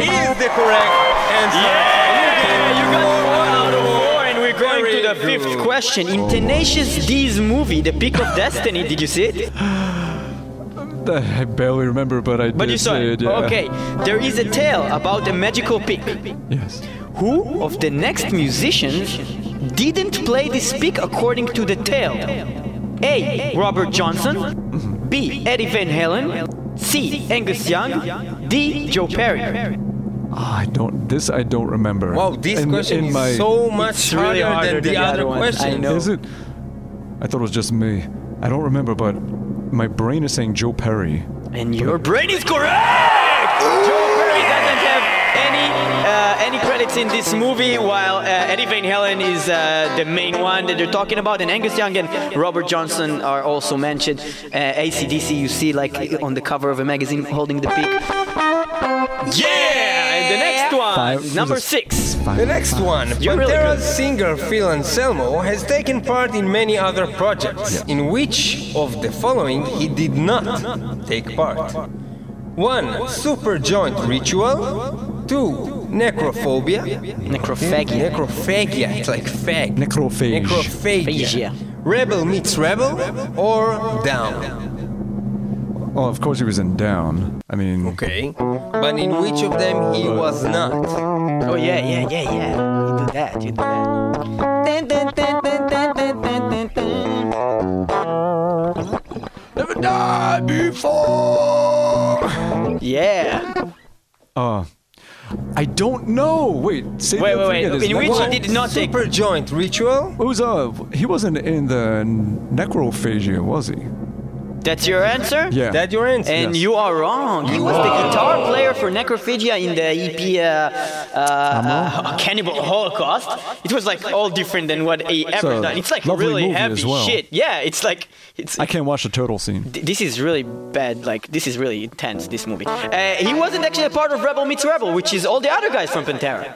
is the correct answer. Yeah, you got one out of four, and we're going to the Very fifth question. In Tenacious D's movie, The Pick of Destiny, did you see it? I barely remember, but I But did you saw say it. it. Yeah. Okay, there is a tale about a magical peak. Yes. Who of the next musicians didn't play this peak according to the tale? A. Robert Johnson. B. Eddie Van Halen. C. Angus Young. D. Joe Perry. Ah, I don't. This I don't remember. Wow, this In- question in is my- so much It's really harder, harder than the, than the other other ones. I know. Is it? I thought it was just me. I don't remember, but my brain is saying Joe Perry. And your brain is correct! Joe Perry doesn't have any uh, any credits in this movie, while uh, Eddie Van Halen is uh, the main one that they're talking about, and Angus Young and Robert Johnson are also mentioned. Uh, ACDC, you see like on the cover of a magazine holding the peak. Yeah! And the next one, Five- number six. Five- The next one, You're really singer Phil Anselmo has taken part in many other projects, in which of the following he did not take part? 1. Super Joint Ritual Two, necrophobia. Necrophagia. Necrophagia. It's like fag. Necrophage. Necrophagia. Rebel meets rebel or down. Well, of course he was in down. I mean. Okay. But in which of them he was uh, not? Oh, yeah, yeah, yeah, yeah. You do that, you do that. Never died before! Yeah. Oh. Uh. I don't know. Wait, say Wait, wait, wait. again. In which he did not take. Super Joint Ritual It was uh, he wasn't in the necrophagia, was he? That's your answer? Yeah. That your answer? And Yes. you are wrong. He was the guitar player for Necrophagia in the EP uh, uh, uh, Cannibal Holocaust. It was like all different than what he ever a done. It's like really movie heavy well. shit. Yeah, it's like it's. I can't watch the turtle scene. th- this is really bad. Like this is really intense. This movie. Uh, he wasn't actually a part of Rebel Meets Rebel, which is all the other guys from Pantera.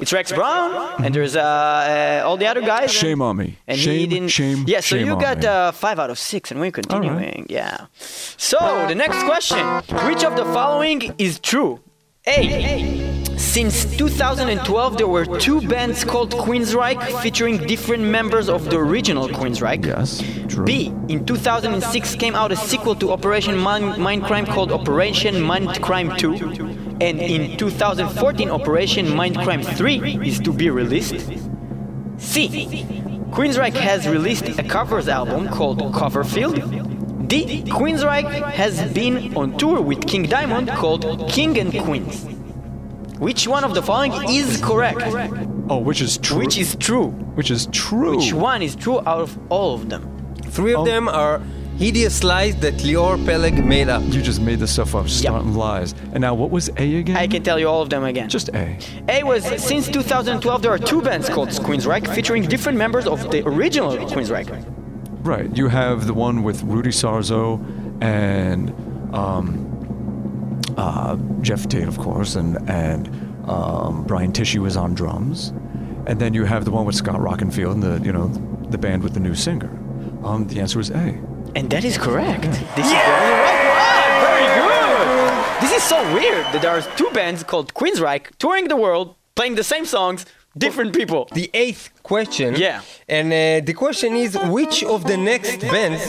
It's Rex Brown, and there's uh, uh, all the other guys. Shame on me. And he shame, didn't. shame, Yeah, so shame you got uh, five out of six, and we're continuing. Yeah. So the next question: Which of the following is true? A. Since 2012, there were two bands called Queensryche featuring different members of the original Queensryche. Yes, true. B. In 2006 came out a sequel to Operation Mind, Mindcrime called Operation Mindcrime 2. And in 2014, Operation Mindcrime 3 is to be released. C. Queensryche has released a covers album called Coverfield. D. Queensryche has been on tour with King Diamond called King and Queens. Which one of the following is correct? Oh, which is true. Which is true? which is true. Which one is true out of all of them? Three of Oh. them are hideous lies that Lior Peleg made up. You just made this stuff up, just Yep. starting lies. And now, what was A again? I can tell you all of them again. Just A. A was since 2012 there are two bands called Queensryche featuring different members of the original Queensryche. Right. You have the one with Rudy Sarzo and um, uh, Geoff Tate, of course, and and um, Brian Tichy was on drums, and then you have the one with Scott Rockenfield and the you know the band with the new singer. Um, the answer is A. And that is correct. This is the right one. Very good. This is so weird that there are two bands called Queensryche touring the world, playing the same songs, different people. The eighth question. Yeah. And uh, the question is which of the next bands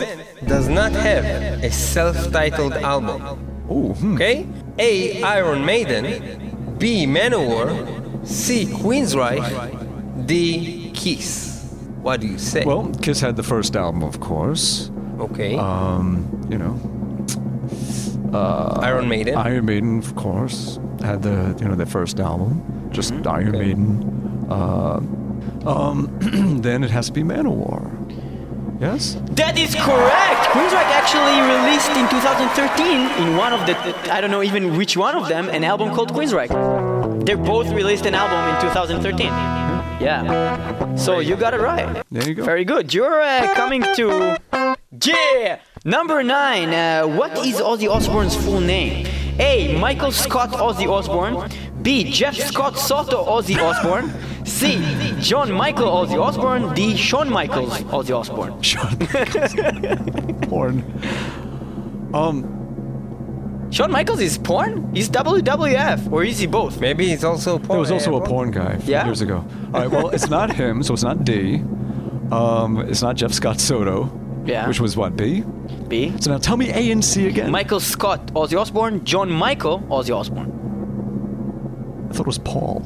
does not have a self titled album? Oh, hmm. Okay? A. Iron Maiden. B. Manowar. C. Queensryche. D. Kiss. What do you say? Well, Kiss had the first album, of course. Okay. Um, you know, Iron Maiden. Iron Maiden, of course, had the you know their first album, just Mm-hmm. Iron Maiden. Uh, um, then it has to be Manowar. Yes. That is correct. Queensryche actually released in 2013 in one of the I don't know even which one of them an album called Queensryche. They both released an album in 2013. Yeah. So you got it right. There you go. Very good. You're uh, coming to yeah number nine. Uh, what is Ozzy Osbourne's full name? A. Michael Scott Ozzy Osbourne. B. Jeff Scott Soto Ozzy Osbourne. C. John Michael Ozzy Osbourne. D. Shawn Michaels Ozzy Osbourne. Shawn Michaels. porn. Um, Shawn Michaels is porn? He's WWF, or is he both? Maybe he's also porn. there was also a porn guy Yeah? years ago. All right. Well, it's not him, so it's not D. Um, it's not Jeff Scott Soto. Yeah. Which was what B. B. So now tell me A and C again. Michael Scott Ozzy Osbourne. John Michael Ozzy Osbourne. I thought it was Paul.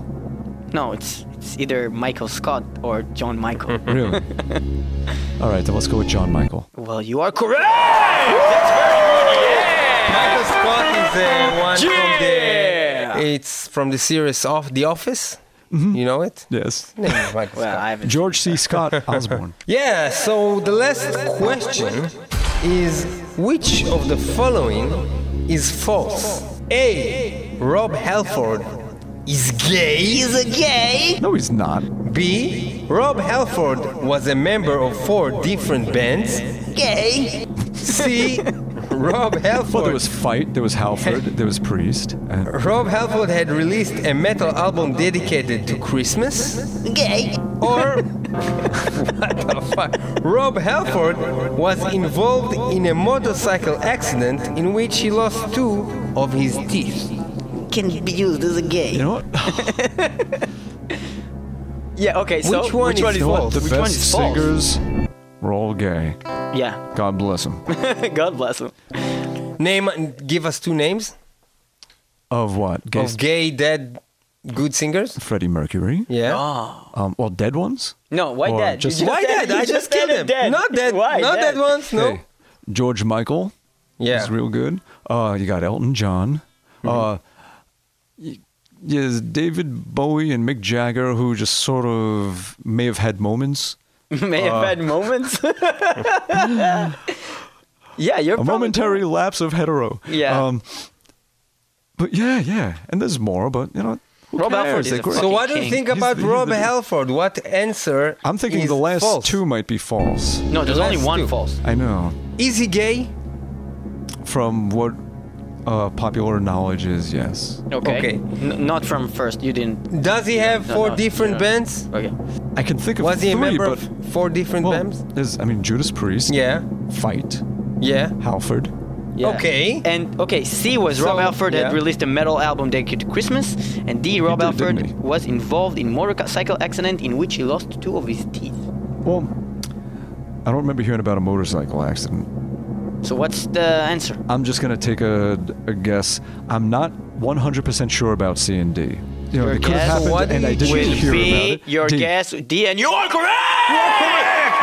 No, it's it's either Michael Scott or John Michael. Really? All right, then let's go with John Michael. well, you are correct. That's very good. Michael Scott is uh, one Yeah. from the. It's from the series of The Office. Mm-hmm. You know it? Yes. Name is Michael Well, Scott. I. George C. Scott Osbourne. Yeah, so the last question is which of the following is false? A. Rob Halford is gay. He's a gay. No, he's not. B. Rob Halford was a member of four different bands. Gay. C. Rob Halford. Well, there was Fight, there was Halford, there was Priest. And Rob Halford had released a metal album dedicated to Christmas. Gay. Or what the fuck? Rob Halford was involved in a motorcycle accident in which he lost two of his teeth. Can be used as a gay. you know what? Yeah. Okay. So Which one is one is false? false? the Which best one is false? singers were all gay. Yeah. God bless them. God bless him. Name, give us two names Of what? Gay of gay dead good singers. Freddie Mercury. Yeah. Oh. Um, well, dead ones. No. Why Or dead? just- You Why said- dead? you I just killed it him. Dead. Not dead. Why? Not dead ones. No. Okay. George Michael. Yeah. is real good. Uh, you got Elton John. Mm-hmm. Uh, y- yes, David Bowie and Mick Jagger, who just sort of may have had moments. May have had moments. yeah, you're a probably- momentary lapse of hetero. Yeah. Um, but yeah, yeah, and there's more, but you know, Rob cares? Halford is a great. So fucking what do you think He's about the- he's Rob the- Halford? What answer? I'm thinking is the last false? two might be false. No, there's The only one two. false. I know. Is he gay? From what uh, popular knowledge is, yes. Okay. Okay. N- not from first. You didn't. Does he have No, four no, different no. bands? Okay. I can think of Was he a member but of four different well, bands? there's, I mean, Judas Priest. Yeah. Fight. Yeah. Halford. Yeah. Okay. And okay, C was Rob So, Halford had released a metal album dedicated to Christmas, and D Rob did, Halford was involved in motorcycle accident in which he lost two of his teeth. Well, I don't remember hearing about a motorcycle accident. So what's the answer? I'm just gonna take a, a guess. I'm not 100% sure about C and D. You know, Your it could have guess happened, What and I didn't Will hear be about it. your D. guess D, and you are correct.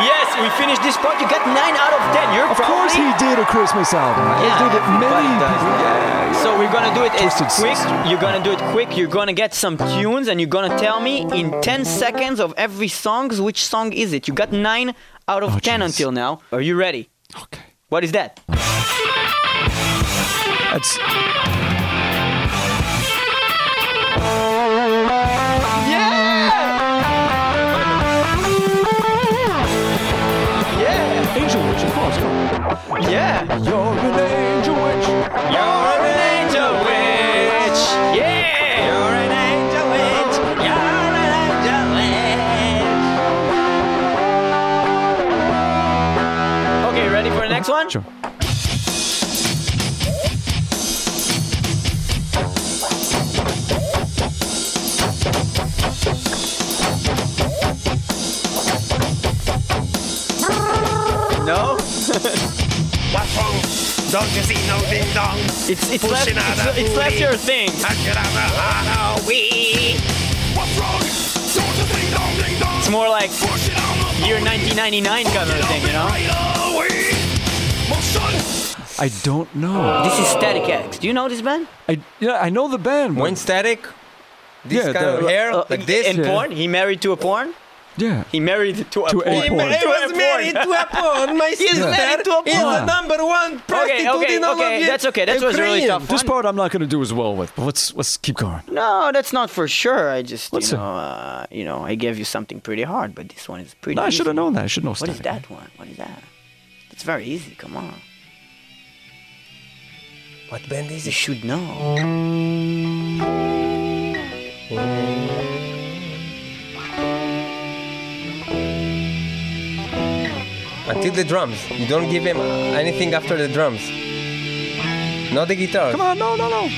Yes, we finished this part. You got nine out of ten. You're Of course, he did a Christmas album. Yeah, he did it many. everybody does people- that. Yeah. So we're gonna do it as quick. Sister. You're gonna do it quick. You're gonna get some tunes, and you're gonna tell me in 10 seconds of every song which song is it. You got nine out of Oh, ten jeez. until now. Are you ready? Okay. What is that? That's Yeah! Angel Witch, of course. Come on. Yeah! You're an for the next one? Sure. No? What's wrong? Don't you see no ding dong? It's it's less it's, it's less your thing. I could have a Halloween. What's wrong? Don't you see no ding dong? It's more like Pushing year 1999 kind of thing, you know? Halloween. Motion. I don't know. This is Static X. Do you know this band? I yeah, I know the band. but- When static, this Yeah, kind the- of hair, Uh, like this. In Yeah. porn? He married to a porn? yeah. He married to a To a porn. porn. He was married to a porn. My sister married to a is the porn. number one prostitute okay, in all okay. of That's okay. That was really Ukraine. tough. This Fun. part I'm not gonna do as well with, but let's let's keep going. No, that's not for sure. I just, Let's you know, uh, you know, I gave you something pretty hard, but this one is pretty. No, I should have known that. I should know What is Static. that one? What is that? It's very easy. Come on, What band is you should know. Until the drums. You don't give him anything after the drums. Not the guitar. Come on, no, no, no.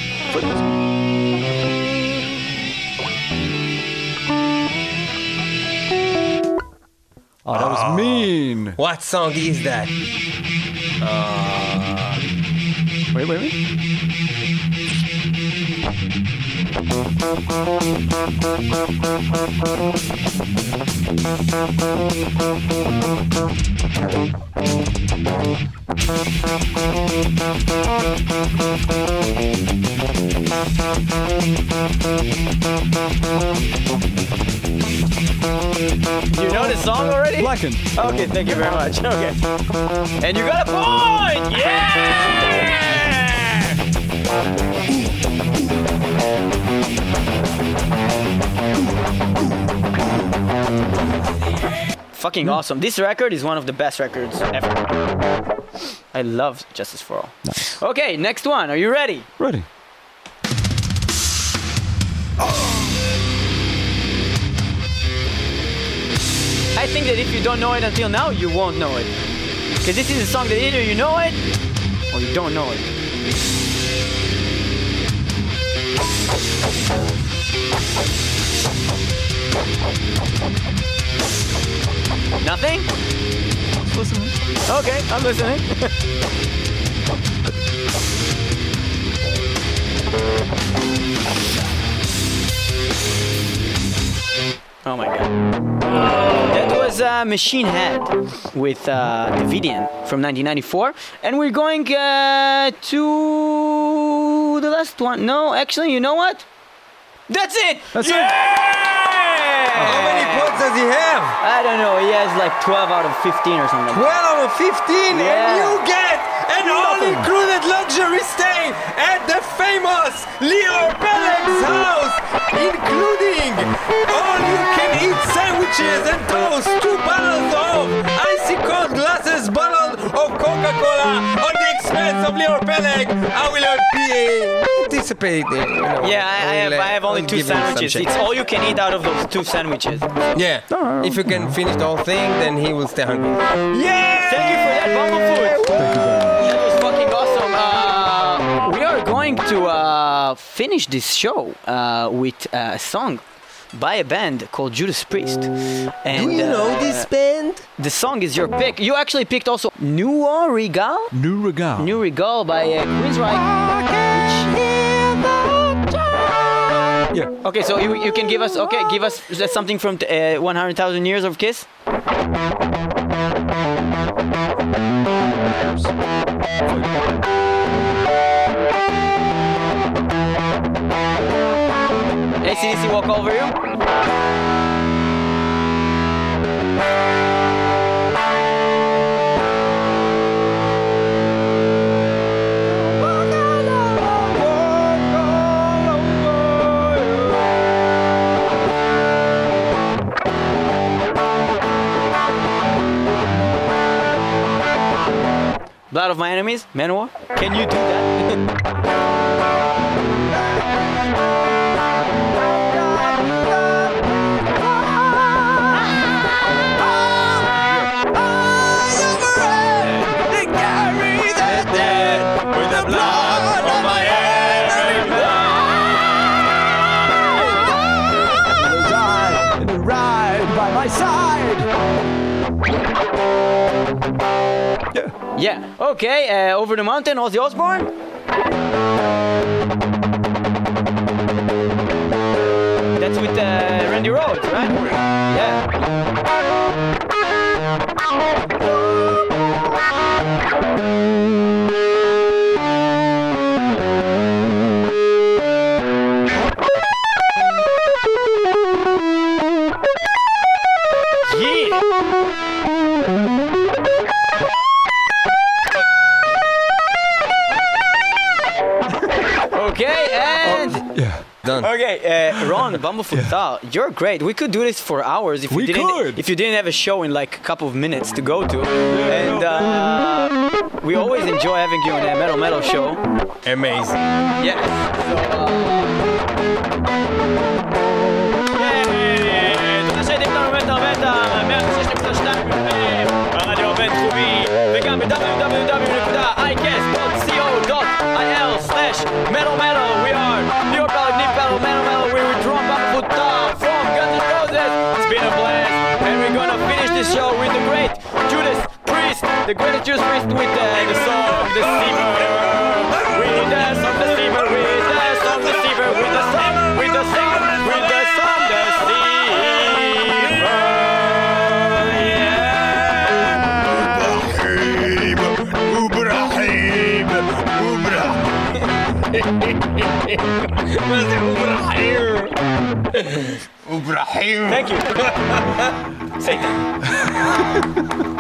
Oh, that was ah. mean. What song is that? Ah. Wait, wait, wait. You know the song already? Blackened. Okay, thank you very much. Okay, and you got a point. Yeah. Fucking awesome. This record is one of the best records ever. I love Justice for All. Okay, next one. Are you ready? Ready. I think that if you don't know it until now, you won't know it. Because this is a song that either you know it or you don't know it. Nothing? Okay, I'm listening. oh my god. That was uh, Machine Head with uh, Davidian from 1994. And we're going uh, to the last one. No, actually, you know what? That's it! That's it. How many points does he have? I don't know. He has like 12 out of 15 or something. 12 out of 15 and you get an all-included luxury stay at the famous Leo Peleg's house, including all-you-can-eat sandwiches and toast, two bottles of icy cold glasses, bottle of Coca-Cola expense of Leo Peleg. I will anticipate. uh, You know, Yeah, I, I have, I have only two give him some sandwiches. It's all you can eat out of those two sandwiches. Yeah, if you can finish the whole thing, then he will stay hungry. Yeah! Thank you for that Bumblefoot. Thank you very much. That was fucking awesome. Uh, we are going to uh, finish this show uh, with a song by a band called Judas Priest. And, Do you know uh, this band? The song is your pick. You actually picked also Neue Regel. Neue Regel. Neue Regel by uh, Queensryche. Yeah. Okay, so you, you can give us okay, give us something from uh, 100,000 Years of Kiss. ACDC walk over you. Blood of my enemies, Manowar. Can you do that? Yeah. Okay. Uh, over the mountain, Ozzy Osbourne. Ron Bumblefoot Thal, you're great. We could do this for hours if We you didn't could. if you didn't have a show in like a couple of minutes to go to. and uh, we always enjoy having you on the Metal Metal show. Amazing. Yes. So, uh, this show with the great Judas Priest, the great Judas Priest with the, the song The Steamer. With the song The Steamer, with the song The Steamer, with the song, with the song, with the song The Steamer. Ubra, Ubra, Ubra, Ubra, Thank you. Say that.